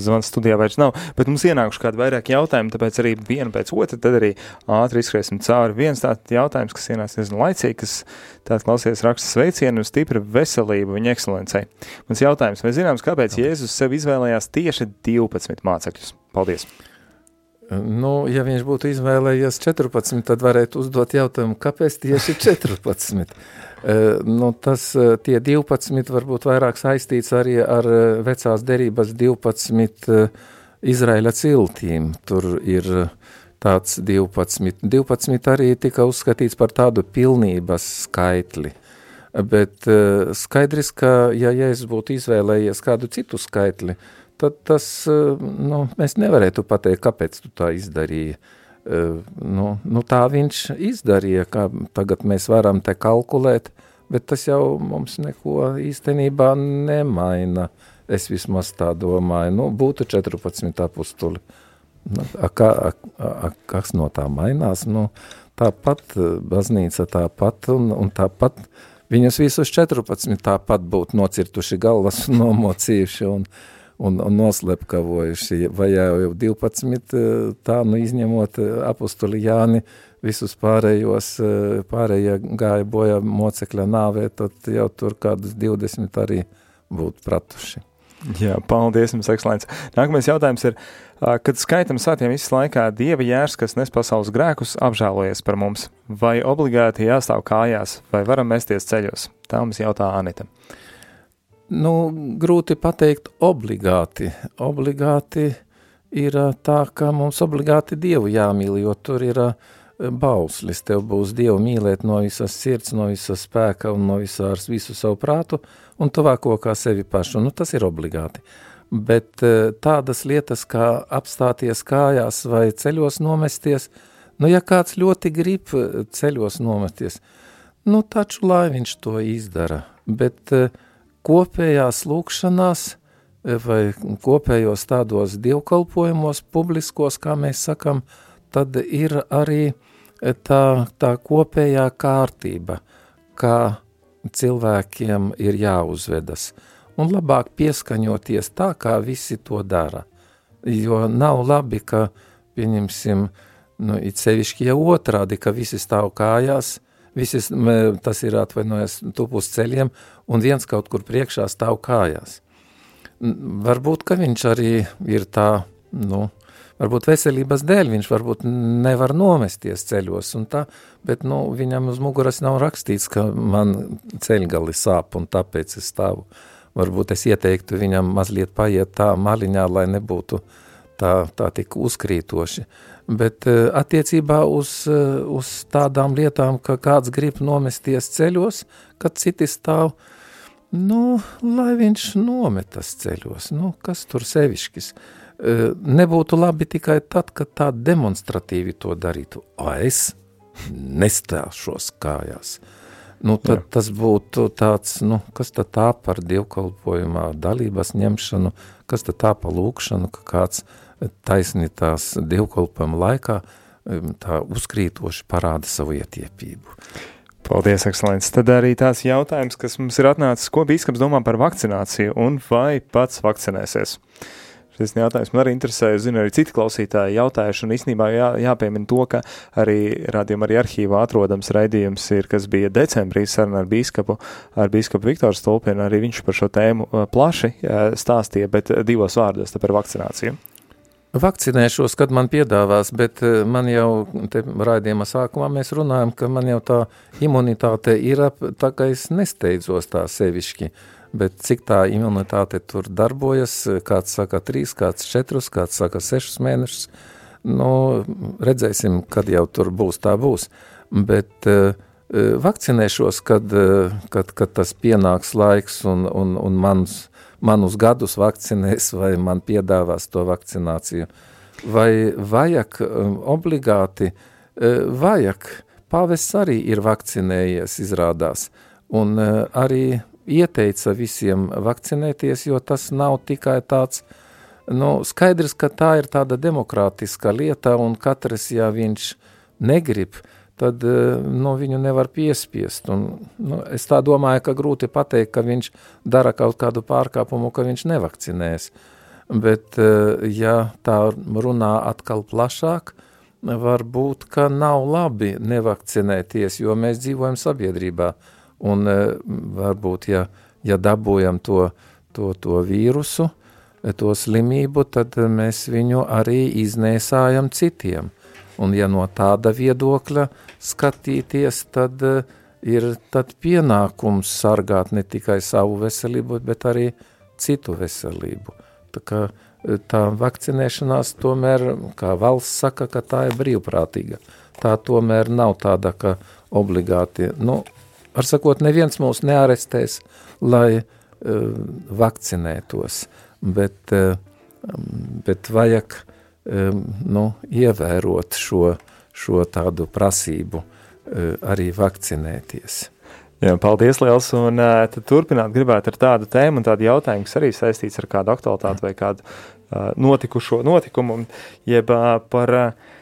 zvans studijā vairs nav, bet mums ienākuši kādi vairāk jautājumi, tāpēc arī vienu pēc otra, tad arī ātri izskriesim cauri. Viens tāds jautājums, kas ienāca diezgan laicīgi, kas tāds klausies raksta sveicienu un stipra veselību viņa ekscelencei. Mans jautājums, vai zināms, kāpēc Jēzus sev izvēlējās tieši 12 mācekļus? Paldies! Nu, ja viņš būtu izvēlējies 14, tad varētu uzdot jautājumu, kāpēc tieši 14? nu, tas tie 12 varbūt vairāk saistīts arī ar vecās derības 12 Izraēla ciltīm. Tur ir tāds 12. 12 arī tika uzskatīts par tādu pilnības skaitli. Bet skaidrs, ka ja Jēzus būtu izvēlējies kādu citu skaitli, tad tas, nu, mēs nevarētu pateikt, kāpēc tu tā izdarīji. Nu, nu tā viņš izdarīja, kā tagad mēs varam te kalkulēt, bet tas jau mums neko īstenībā nemaina. Es vismaz tā domāju, nu, būtu 14 apustuli. Nu, a, kā, a, a, kas no tā mainās? Nu, tāpat baznīca tāpat un, un tāpat viņus visus 14 tāpat būtu nocirtuši galvas un nomocījuši un, un, un noslepkavojuši, vai jau 12 tā, nu izņemot apustuli Jāni, visus pārējos, pārējie gāja bojā mocekļa nāvē, tad jau tur kādus 20 arī būtu pratuši. Jā, paldies jums, ekscelents. Nākamais jautājums ir, kad skaitam svētiem visas laikā Dieva jērs, kas nes pasaules grēkus, apžēlojies par mums, vai obligāti jāstāv kājās, vai varam mesties ceļos? Tā mums jautā Anita. Nu, grūti pateikt obligāti. Obligāti ir tā, ka mums obligāti Dievu jāmīl, jo tur ir uh, bauslis. Tev būs Dievu mīlēt no visas sirds, no visas spēka un no visās, visu savu prātu un tuvāko kā sevi pašu. Nu, tas ir obligāti. Bet tādas lietas kā apstāties kājās vai ceļos nomesties, nu, ja kāds ļoti grib ceļos nomesties, nu, taču lai viņš to izdara. Bet e, kopējās lūkšanās vai kopējos tādos dievkalpojumos, publiskos, kā mēs sakam, tad ir arī uh, tā, tā kopējā kārtība, kā cilvēkiem ir jāuzvedas, un labāk pieskaņoties tā, kā visi to dara. Jo nav labi, ka, pieņemsim, nu, it sevišķi jau otrādi, ka visi stāv kājās, visi, tas ir atvainojas tupus ceļiem, un viens kaut kur priekšā stāv kājās. Varbūt, ka viņš arī ir tā, nu, varbūt veselības dēļ viņš varbūt nevar nomesties ceļos un tā, bet, nu, viņam uz muguras nav rakstīts, ka man ceļgali sāp un tāpēc es stāvu. Varbūt es ieteiktu viņam mazliet paiet tā maliņā, lai nebūtu tā, tā tik uzkrītoši. Bet uh, attiecībā uz, uh, uz tādām lietām, ka kāds grib nomesties ceļos, kad citi stāv, nu, lai viņš nometas ceļos, nu, kas tur sevišķis. Uh, nebūtu labi tikai tad, kad tā demonstratīvi to darītu. O, es nestāšos kājās. Nu, tad Jā. tas būtu tāds, nu, kas tad tā par dievkalpojumā dalības ņemšanu, kas tad tā par lūkšanu, ka kāds taisni tās dievkalpojuma laikā tā uzkrītoši parāda savu ietiepību. Paldies, ekscelents. Tad arī tās jautājums, kas mums ir atnācis, ko bīskaps domā par vakcināciju un vai pats vakcinēsies? Šis jautājums man arī interesē. Es zinu, arī citi klausītāji jautājuši, un īstenībā jā, jāpiemina to, ka arī rādījuma arī arhīvā atrodams raidījums ir, kas bija decembrī saruna ar bīskapu, ar bīskapu Viktoru Stulpienu, arī viņš par šo tēmu plaši stāstīja, bet divos vārdos par vakcināciju. Vakcinēšos, kad man piedāvās, bet man jau raidījuma sākumā mēs runājam, ka man jau tā imunitāte ir, tā kā es nesteidzos tā sevišķi. Bet cik tā imunitāte tur darbojas, kāds saka trīs, kāds četrus, kāds saka sešus mēnešus, nu, redzēsim, kad jau tur būs, tā būs, bet uh, vakcinēšos, kad, uh, kad, kad tas pienāks laiks un, un, un mans, manus gadus vakcinēs vai man piedāvās to vakcināciju. Vai vajag um, obligāti, uh, vajag, pāvests arī ir vakcinējies, izrādās, un uh, arī ieteica visiem vakcinēties, jo tas nav tikai tāds, nu, skaidrs, ka tā ir tāda demokrātiska lieta, un katrs, ja viņš negrib, tad nu, viņu nevar piespiest. Un, nu, es tā domāju, ka grūti pateikt, ka viņš dara kaut kādu pārkāpumu, ka viņš nevakcinēs. bet uh, ja tā runā atkal plašāk, varbūt, ka nav labi nevakcinēties, jo mēs dzīvojam sabiedrībā, un uh, varbūt, ja, ja dabūjam to, to, to vīrusu, to slimību, tad mēs viņu arī iznēsājam citiem. Un ja no tāda viedokļa skatīties, tad uh, ir tad pienākums sargāt ne tikai savu veselību, bet arī citu veselību. Tā kā e, tā vakcinēšanās tomēr, kā valsts saka, ka tā ir brīvprātīga. Tā tomēr nav tāda, ka obligāti, nu, ar sakot, neviens mūs nearestēs, lai uh, vakcinētos, bet, uh, bet vajag um, nu, ievērot šo, šo tādu prasību Eh, arī vakcinēties. Jā, paldies, Liels. Un uh, turpināt gribētu ar tādu tēmu un tādu jautājumu, kas arī saistīts ar kādu aktualitāti vai kādu uh, notikušo notikumu, jeb uh, par uh,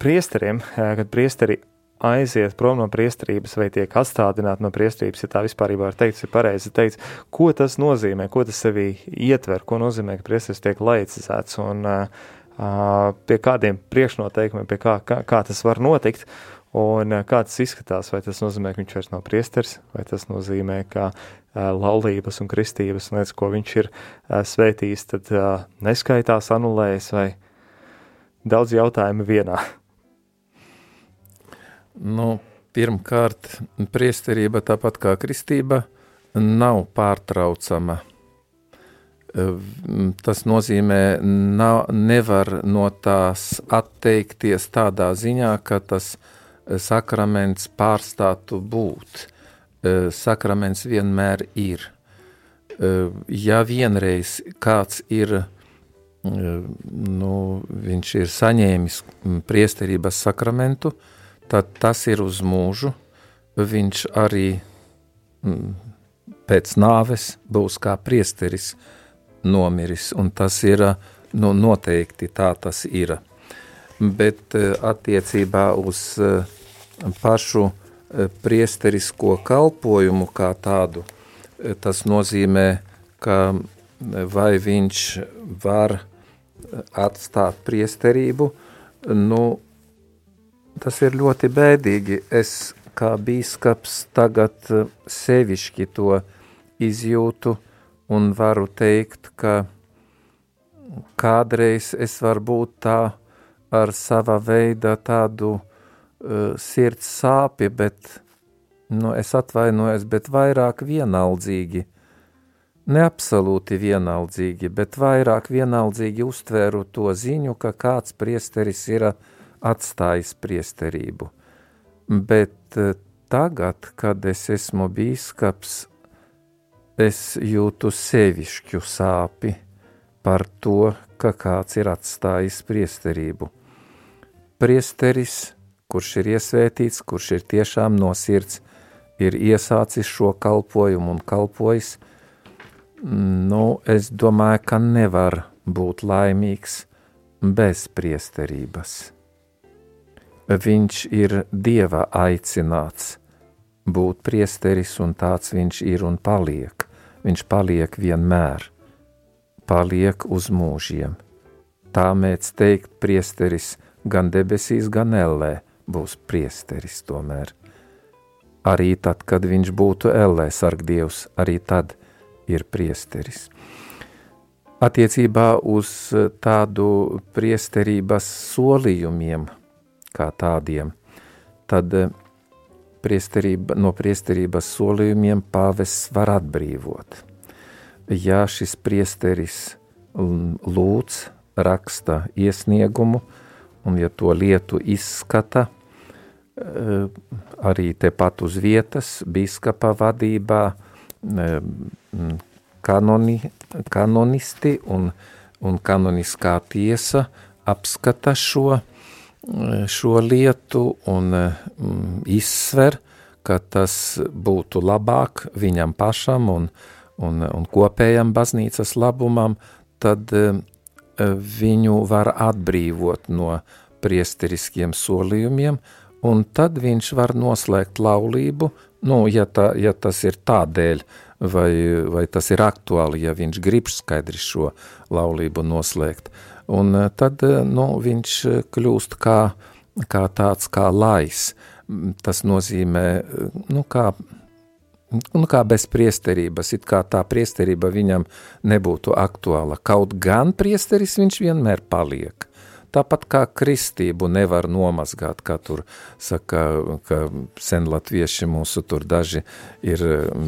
priesteriem, uh, kad priesteri aiziet prom no priesterības vai tiek atstādināti no priesterības, ja tā vispār var teikt, ir pareizi teikt, ko tas nozīmē, ko tas sevī ietver, ko nozīmē, ka priesteris tiek laicizēts un uh, pie kādiem priekšnoteikumiem, pie kā, kā, kā tas var notikt. Un kā tas izskatās, vai tas nozīmē, ka viņš vairs nav priesteris, vai tas nozīmē, ka uh, laulības un kristības lietas, ko viņš ir uh, svētījis, tad uh, neskaitās, anulējas, vai daudz jautājumu vienā. Nu, pirmkārt, priesterība, tāpat kā kristība, nav pārtraucama. Tas nozīmē, nav, nevar no tās atteikties tādā ziņā, ka tas ir sakraments pārstātu būt. E, sakraments vienmēr ir. E, ja vienreiz kāds ir, nu, viņš ir saņēmis priesterības sakramentu, tad tas ir uz mūžu. Viņš arī pēc nāves būs kā priesteris nomiris, un tas ir, nu, noteikti tā tas ir bet eh, attiecībā uz eh, pašu eh, priesterisko kalpojumu kā tādu, tas nozīmē, ka vai viņš var atstāt priesterību, nu, tas ir ļoti bēdīgi. Es kā bīskaps tagad sevišķi to izjūtu un varu teikt, ka kādreiz es varu būt tā, ar sava veida tādu uh, sirds sāpi, bet, nu, es atvainojos, bet vairāk vienaldzīgi, ne absolūti vienaldzīgi, bet vairāk vienaldzīgi uztvēru to ziņu, ka kāds priesteris ir atstājis priesterību. Bet uh, tagad, kad es esmu bīskaps, es jūtu sevišķu sāpi par to, ka kāds ir atstājis priesterību priesteris, kurš ir iesvētīts, kurš ir tiešām no sirds, ir iesācis šo kalpojumu un kalpojis, nu, es domāju, ka nevar būt laimīgs bez priesterības. Viņš ir Dieva aicināts būt priesteris, un tāds viņš ir un paliek. Viņš paliek vienmēr, paliek uz mūžiem. Tā mēdz teikt priesteris – gan debesīs, gan ellē būs priesteris tomēr. Arī tad, kad viņš būtu ellē sargdievs, arī tad ir priesteris. Attiecībā uz tādu priesterības solījumiem kā tādiem, tad priesterība, no priesterības solījumiem pāvests var atbrīvot. Ja šis priesteris lūdz, raksta iesniegumu, un ja to lietu izskata eh, arī tepat uz vietas, biskapa vadībā, eh, kanoni, kanonisti un, un kanoniskā tiesa apskata šo, šo lietu un izsver, ka tas būtu labāk viņam pašam un, un, un kopējam baznīcas labumam, tad viņu var atbrīvot no priesteriskiem solījumiem, un tad viņš var noslēgt laulību, nu, ja, tā, ja tas ir tādēļ, vai, vai tas ir aktuāli, ja viņš grib skaidri šo laulību noslēgt. Un tad nu, viņš kļūst kā, kā tāds kā lais. Tas nozīmē, nu, kā nu, kā bez priesterības, it kā tā priesterība viņam nebūtu aktuāla. Kaut gan priesteris viņš vienmēr paliek. Tāpat kā kristību nevar nomazgāt, kā tur saka, ka sen latvieši mūsu tur daži ir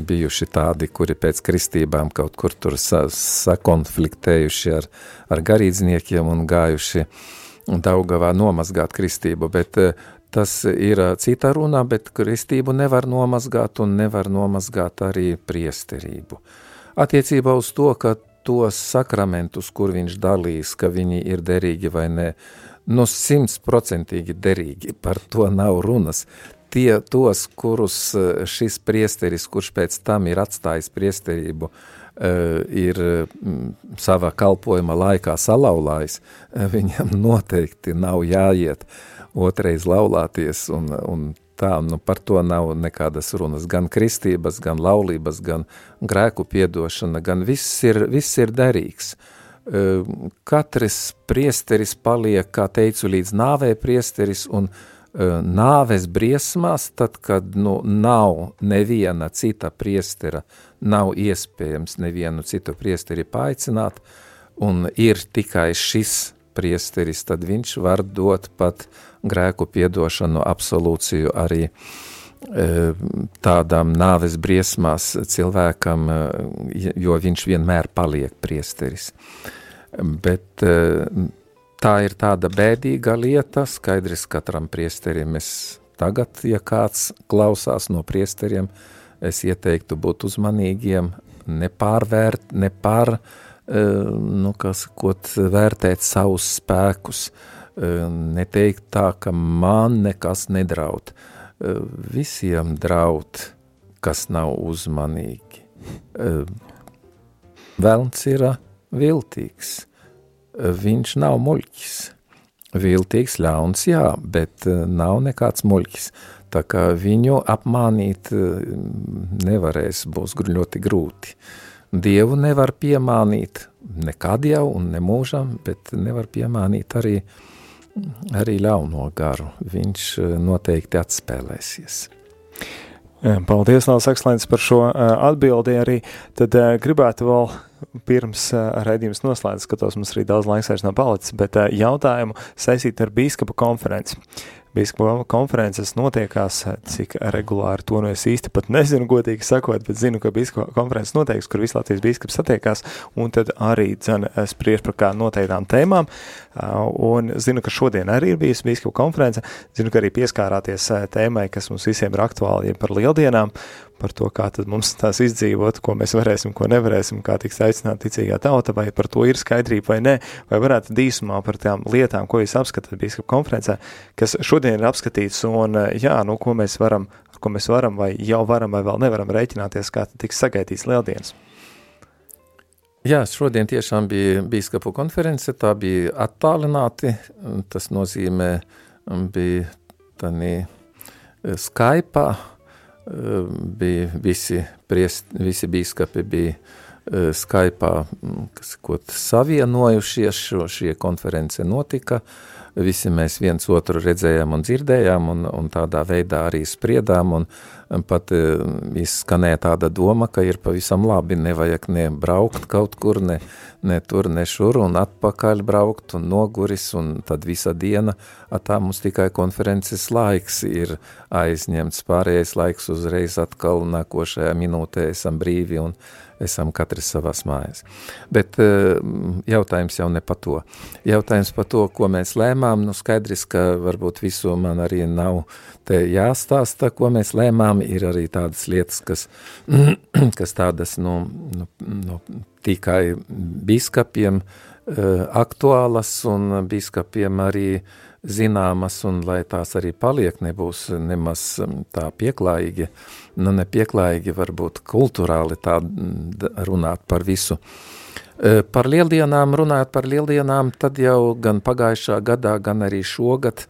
bijuši tādi, kuri pēc kristībām kaut kur tur sa sakonfliktējuši ar, ar garīdzniekiem un gājuši Daugavā nomazgāt kristību, bet tas ir cita runā, bet kristību nevar nomazgāt un nevar nomazgāt arī priesterību. Attiecībā uz to, ka tos sakramentus, kur viņš dalīs, ka viņi ir derīgi vai nē, nu, simtprocentīgi derīgi, par to nav runas. Tie tos, kurus šis priesteris, kurš pēc tam ir atstājis priesterību, ir savā kalpojuma laikā salauzājis, viņam noteikti nav jāiet otrais laulāties, un, un tā, nu par to nav nekādas runas, gan kristības, gan laulības, gan grēku piedošana, gan viss ir, viss ir derīgs. Katrs priesteris paliek, kā teicu, līdz nāvē priesteris, un nāves briesmās, tad, kad nu, nav neviena cita priestera, nav iespējams nevienu citu priesteri paaicināt, un ir tikai šis priesteris, tad viņš var dot pat grēku piedošanu, absolūciju arī e, tādām nāves briesmās cilvēkam, e, jo viņš vienmēr paliek priesteris. Bet e, tā ir tāda bēdīga lieta, skaidrs katram priesterim. Es tagad, ja kāds klausās no priesteriem, es ieteiktu būt uzmanīgiem, nepārvērt, nepār, uh, nu, kas, kot vērtēt savus spēkus, neteikt tā, ka man nekas nedraud. Visiem draud, kas nav uzmanīgi. Velns ir viltīgs, viņš nav muļķis. Viltīgs, ļauns, jā, bet nav nekāds muļķis. Tā kā viņu apmānīt nevarēs, būs ļoti grūti. Uh, Dievu nevar piemānīt nekad jau un nemūžam, bet nevar piemānīt arī, arī ļauno garu. Viņš eh, noteikti atspēlēsies. Paldies, Lārs Akslēns, par šo uh, atbildi arī. Tad uh, gribētu vēl pirms raidījums noslēdz, skatos, mums arī daudz laiks vairs nav palicis, bet jautājumu saistīt ar bīskapa konferenci. Bīskapu konferences notiekās, cik regulāri to nu es īsti pat nezinu, godīgi sakot, bet zinu, ka bīskapu konferences noteiks, kur visi Latvijas bīskaps satiekās, un tad arī dzen spriež par kā noteiktām tēmām, un zinu, ka šodien arī ir bijusi bīskapu konference, zinu, ka arī pieskārāties tēmai, kas mums visiem ir aktuāli par lieldienām, par to, kā tad mums tās izdzīvot, ko mēs varēsim, ko nevarēsim, kā tiks aicināta ticīgā tauta, vai par to ir skaidrība vai nē, vai varētu dīsumā par tām lietām, ko jūs apskatāt bīskapa konferencē, kas šodien ir apskatīts, un jā, nu, ko mēs varam, ar ko mēs varam, vai jau varam, vai vēl nevaram rēķināties, kā tiks sagaitīts lieldienas. Jā, šodien tiešām bija bīskapu konference, tā bija attālināti, tas nozīmē, bija tani Skype, bija visi, priest, visi bīskapi bija uh, Skype, kas kaut savienojušies, šo, šie konference notika, visi mēs viens otru redzējām un dzirdējām, un, un tādā veidā arī spriedām, un pat uh, izskanēja tāda doma, ka ir pavisam labi, nevajag ne braukt kaut kur, ne, ne tur, ne šur, un atpakaļ braukt, un noguris, un tad visa diena, tā mums tikai konferences laiks ir aizņemts, pārējais laiks uzreiz atkal nākošajā minūtē esam brīvi, un esam katrs savās mājās. Bet eh, jautājums jau ne par to. Jautājums par to, ko mēs lēmām, nu skaidrs, ka varbūt visu man arī nav te jāstāsta, ko mēs lēmām, ir arī tādas lietas, kas, kas tādas, nu, nu, nu tikai biskapiem uh, aktuālas un biskapiem arī zināmas, un lai tās arī paliek, nebūs nemaz tā pieklājīgi, nu nepieklājīgi varbūt kulturāli tā runāt par visu. Uh, par lieldienām, runājot par lieldienām, tad jau gan pagājušā gadā, gan arī šogad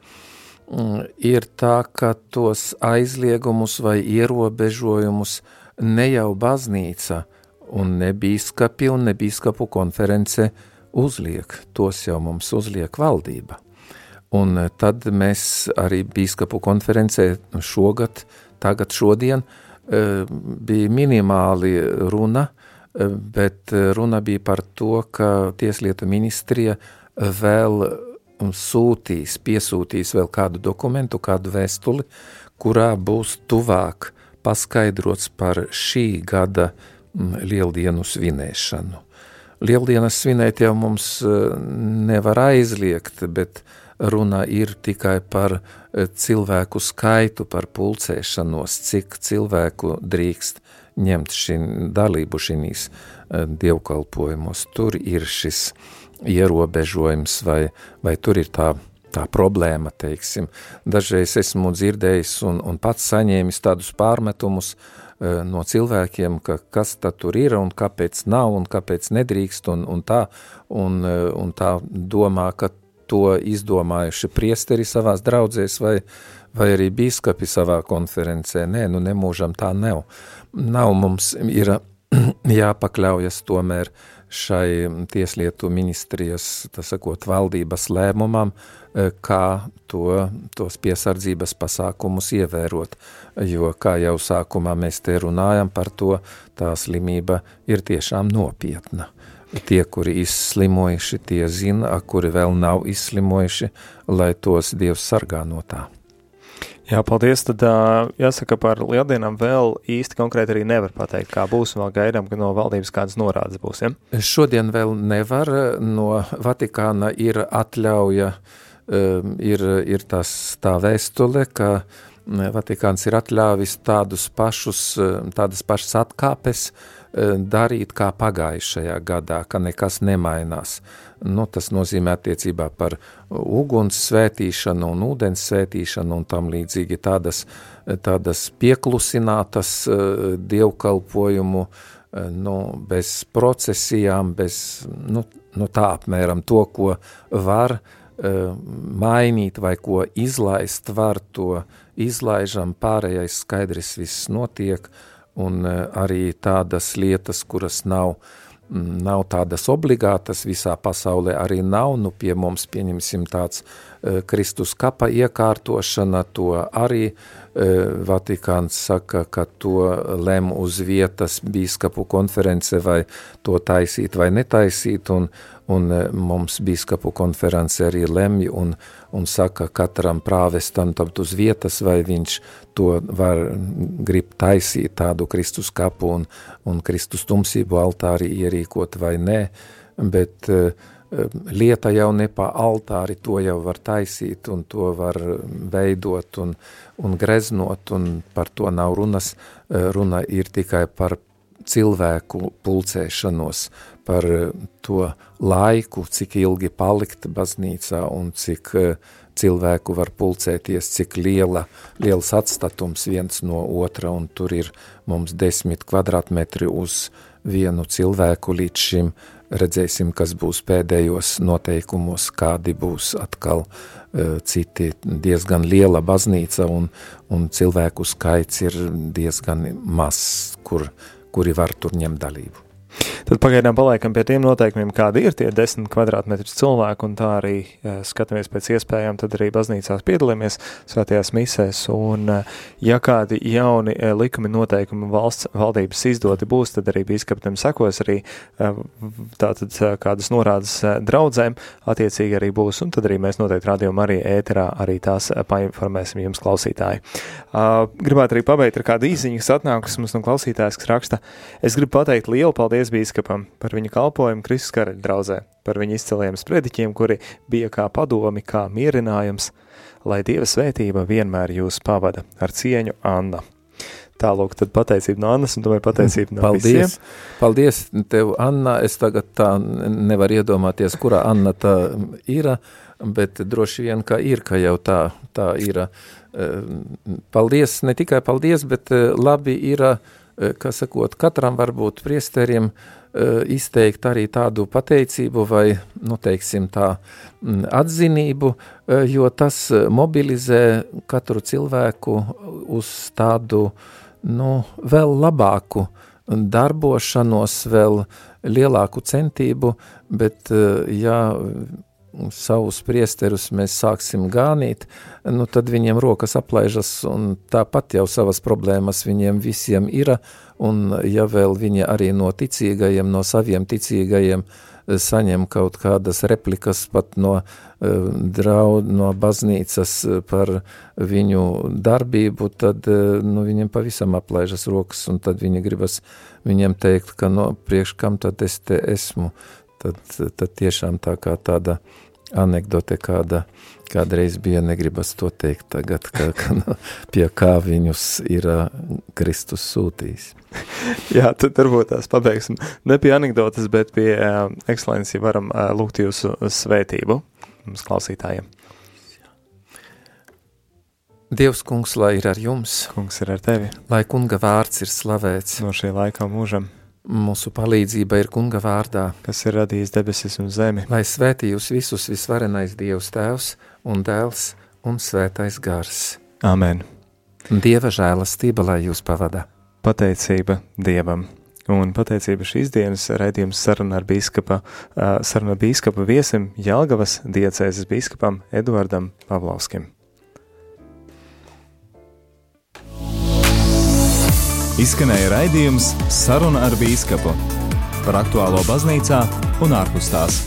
mm, ir tā, ka tos aizliegumus vai ierobežojumus ne jau baznīca un ne bīskapi un ne bīskapu konference uzliek, tos jau mums uzliek valdība. Un tad mēs arī bīskapu konferencē šogad, tagad šodien, bija minimāli runa, bet runa bija par to, ka Tieslietu ministrija vēl sūtīs, piesūtīs vēl kādu dokumentu, kādu vēstuli, kurā būs tuvāk paskaidrots par šī gada mm, lieldienu svinēšanu. Lieldienas svinēt jau mums nevar aizliegt, bet runa ir tikai par e, cilvēku skaitu, par pulcēšanos, cik cilvēku drīkst ņemt šī dalību šīs e, dievkalpojumos. Tur ir šis ierobežojums vai, vai tur ir tā tā problēma, teiksim. Dažreiz esmu dzirdējis un, un pats saņēmis tādus pārmetumus uh, no cilvēkiem, ka kas tad tur ir un kāpēc nav un kāpēc nedrīkst un, un tā, un, un tā domā, ka to izdomājuši priesteri savās draudzēs vai, vai arī bīskapi savā konferencē. Nē, nu nemūžam tā nav. Nav mums ir jāpakļaujas tomēr šai tieslietu ministrijas, tas sakot, valdības lēmumam, E, kā to, tos piesardzības pasākumus ievērot, jo, kā jau sākumā mēs te runājam par to, tā slimība ir tiešām nopietna. Tie, kuri izslimojuši, tie zina, kuri vēl nav izslimojuši, lai tos Dievs sargā no tā. Jā, paldies. Tad jāsaka par lieldienām vēl īsti konkrēti arī nevar pateikt, kā būs vēl gaidām, ka no valdības kādas norādes būs. Ja? Šodien vēl nevar, no Vatikāna ir atļauja ir, ir tas, tā vēstule, ka Vatikāns ir atļāvis tādus pašus, tādas pašas atkāpes darīt kā pagājušajā gadā, ka nekas nemainās. Nu, tas nozīmē attiecībā par uguns svētīšanu un ūdens svētīšanu un tam līdzīgi tādas, tādas pieklusinātas dievkalpojumu, nu, bez procesijām, bez, nu, nu tā apmēram to, ko var uh, mainīt vai ko izlaist var, to izlaižam, pārējais skaidrs viss notiek, un eh, arī tādas lietas, kuras nav, nav tādas obligātas visā pasaulē, arī nav, nu pie mums pieņemsim tāds uh, Kristus kapa iekārtošana, to arī uh, Vatikāns saka, ka to lem uz vietas bīskapu konference vai to taisīt vai netaisīt, un, un e, mums bīskapu konference arī lemj un, un saka katram prāvestam tad uz vietas, vai viņš to var grib taisīt tādu Kristus kapu un, un Kristus tumsību altāri ierīkot vai nē, bet uh, lieta jau ne pa altāri, to jau var taisīt un to var veidot un, un greznot un par to nav runas, runa ir tikai par cilvēku pulcēšanos, par eh, to laiku, cik ilgi palikt baznīcā un cik eh, cilvēku var pulcēties, cik liela, liels atstatums viens no otra, un tur ir mums desmit kvadrātmetri uz vienu cilvēku līdz šim, redzēsim, kas būs pēdējos noteikumos, kādi būs atkal uh, citi diezgan liela baznīca, un, un cilvēku skaits ir diezgan mazs, kur kuri var tur ņemt dalību. Tad pagaidām paliekam pie tiem noteikumiem, kādi ir tie 10 kvadrātmetri cilvēku, un tā arī e, skatāmies pēc iespējām, tad arī baznīcās piedalāmies svētajās misēs, un e, ja kādi jauni e, likumi noteikumi valsts valdības izdoti būs, tad arī bīskaptam sekos arī tātad kādas norādes draudzēm, attiecīgi arī būs, un tad arī mēs noteikti rādījām arī ēterā, arī tās painformēsim jums klausītāji. Uh, gribētu arī pabeigt ar kādu īziņu, kas atnākus mums no klausītājas, kas raksta, es gribu pateikt lielu paldies bīskapam, bīskapam par viņa kalpojumu Kristus karaļa drauzē, par viņa izceliem sprediķiem, kuri bija kā padomi, kā mierinājums, lai Dieva svētība vienmēr jūs pavada ar cieņu Anna. Tālūk, tad pateicība no Annas un tomēr pateicība no Paldies. visiem. Paldies tev, Anna. Es tagad tā nevaru iedomāties, kurā Anna tā ir, bet droši vien, ka ir, ka jau tā, tā ir. Paldies, ne tikai paldies, bet labi ir, kā sakot, katram varbūt priesteriem uh, Eh, izteikt arī tādu pateicību vai, nu, teiksim tā, mm, atzinību, eh, jo tas mobilizē katru cilvēku uz tādu, nu, vēl labāku darbošanos, vēl lielāku centību, bet ja savus priesterus mēs sāksim gānīt, nu tad viņiem rokas aplaižas un tāpat jau savas problēmas viņiem visiem ir, un ja vēl viņi arī no ticīgajiem, no saviem ticīgajiem eh, saņem kaut kādas replikas pat no uh, draud, no baznīcas eh, par viņu darbību, tad nu, viņiem pavisam aplaižas rokas, un tad viņi gribas viņiem teikt, ka no priekš kam tad es te esmu, tad, tad tiešām tā kā tāda uh, anekdote kāda, kādreiz bija, negribas to teikt tagad, ka, ka pie kā viņus ir Kristus sūtījis. Jā, tad varbūt tās pabeigsim ne pie anekdotas, bet pie uh, ekscelenci varam uh, lūgt jūsu svētību mums klausītājiem. Dievs, kungs, lai ir ar jums. Kungs ir ar tevi. Lai kunga vārds ir slavēts. No šī laika mūžam. Mūsu palīdzība ir Kunga vārdā, kas ir radījis debesis un zemi. Lai svētī jūs visus visvarenais Dievs Tēvs un Dēls un Svētais Gars. Amen. Dieva žēlastība, lai jūs pavada. Pateicība Dievam. Un pateicība šīs dienas raidījums saruna ar bīskapa, saruna bīskapa viesim Jelgavas diecēzes bīskapam Eduardam Pavlovskim. Izskanēja raidījums Saruna ar Bīskapu par aktuālo baznīcā un ārpus tās.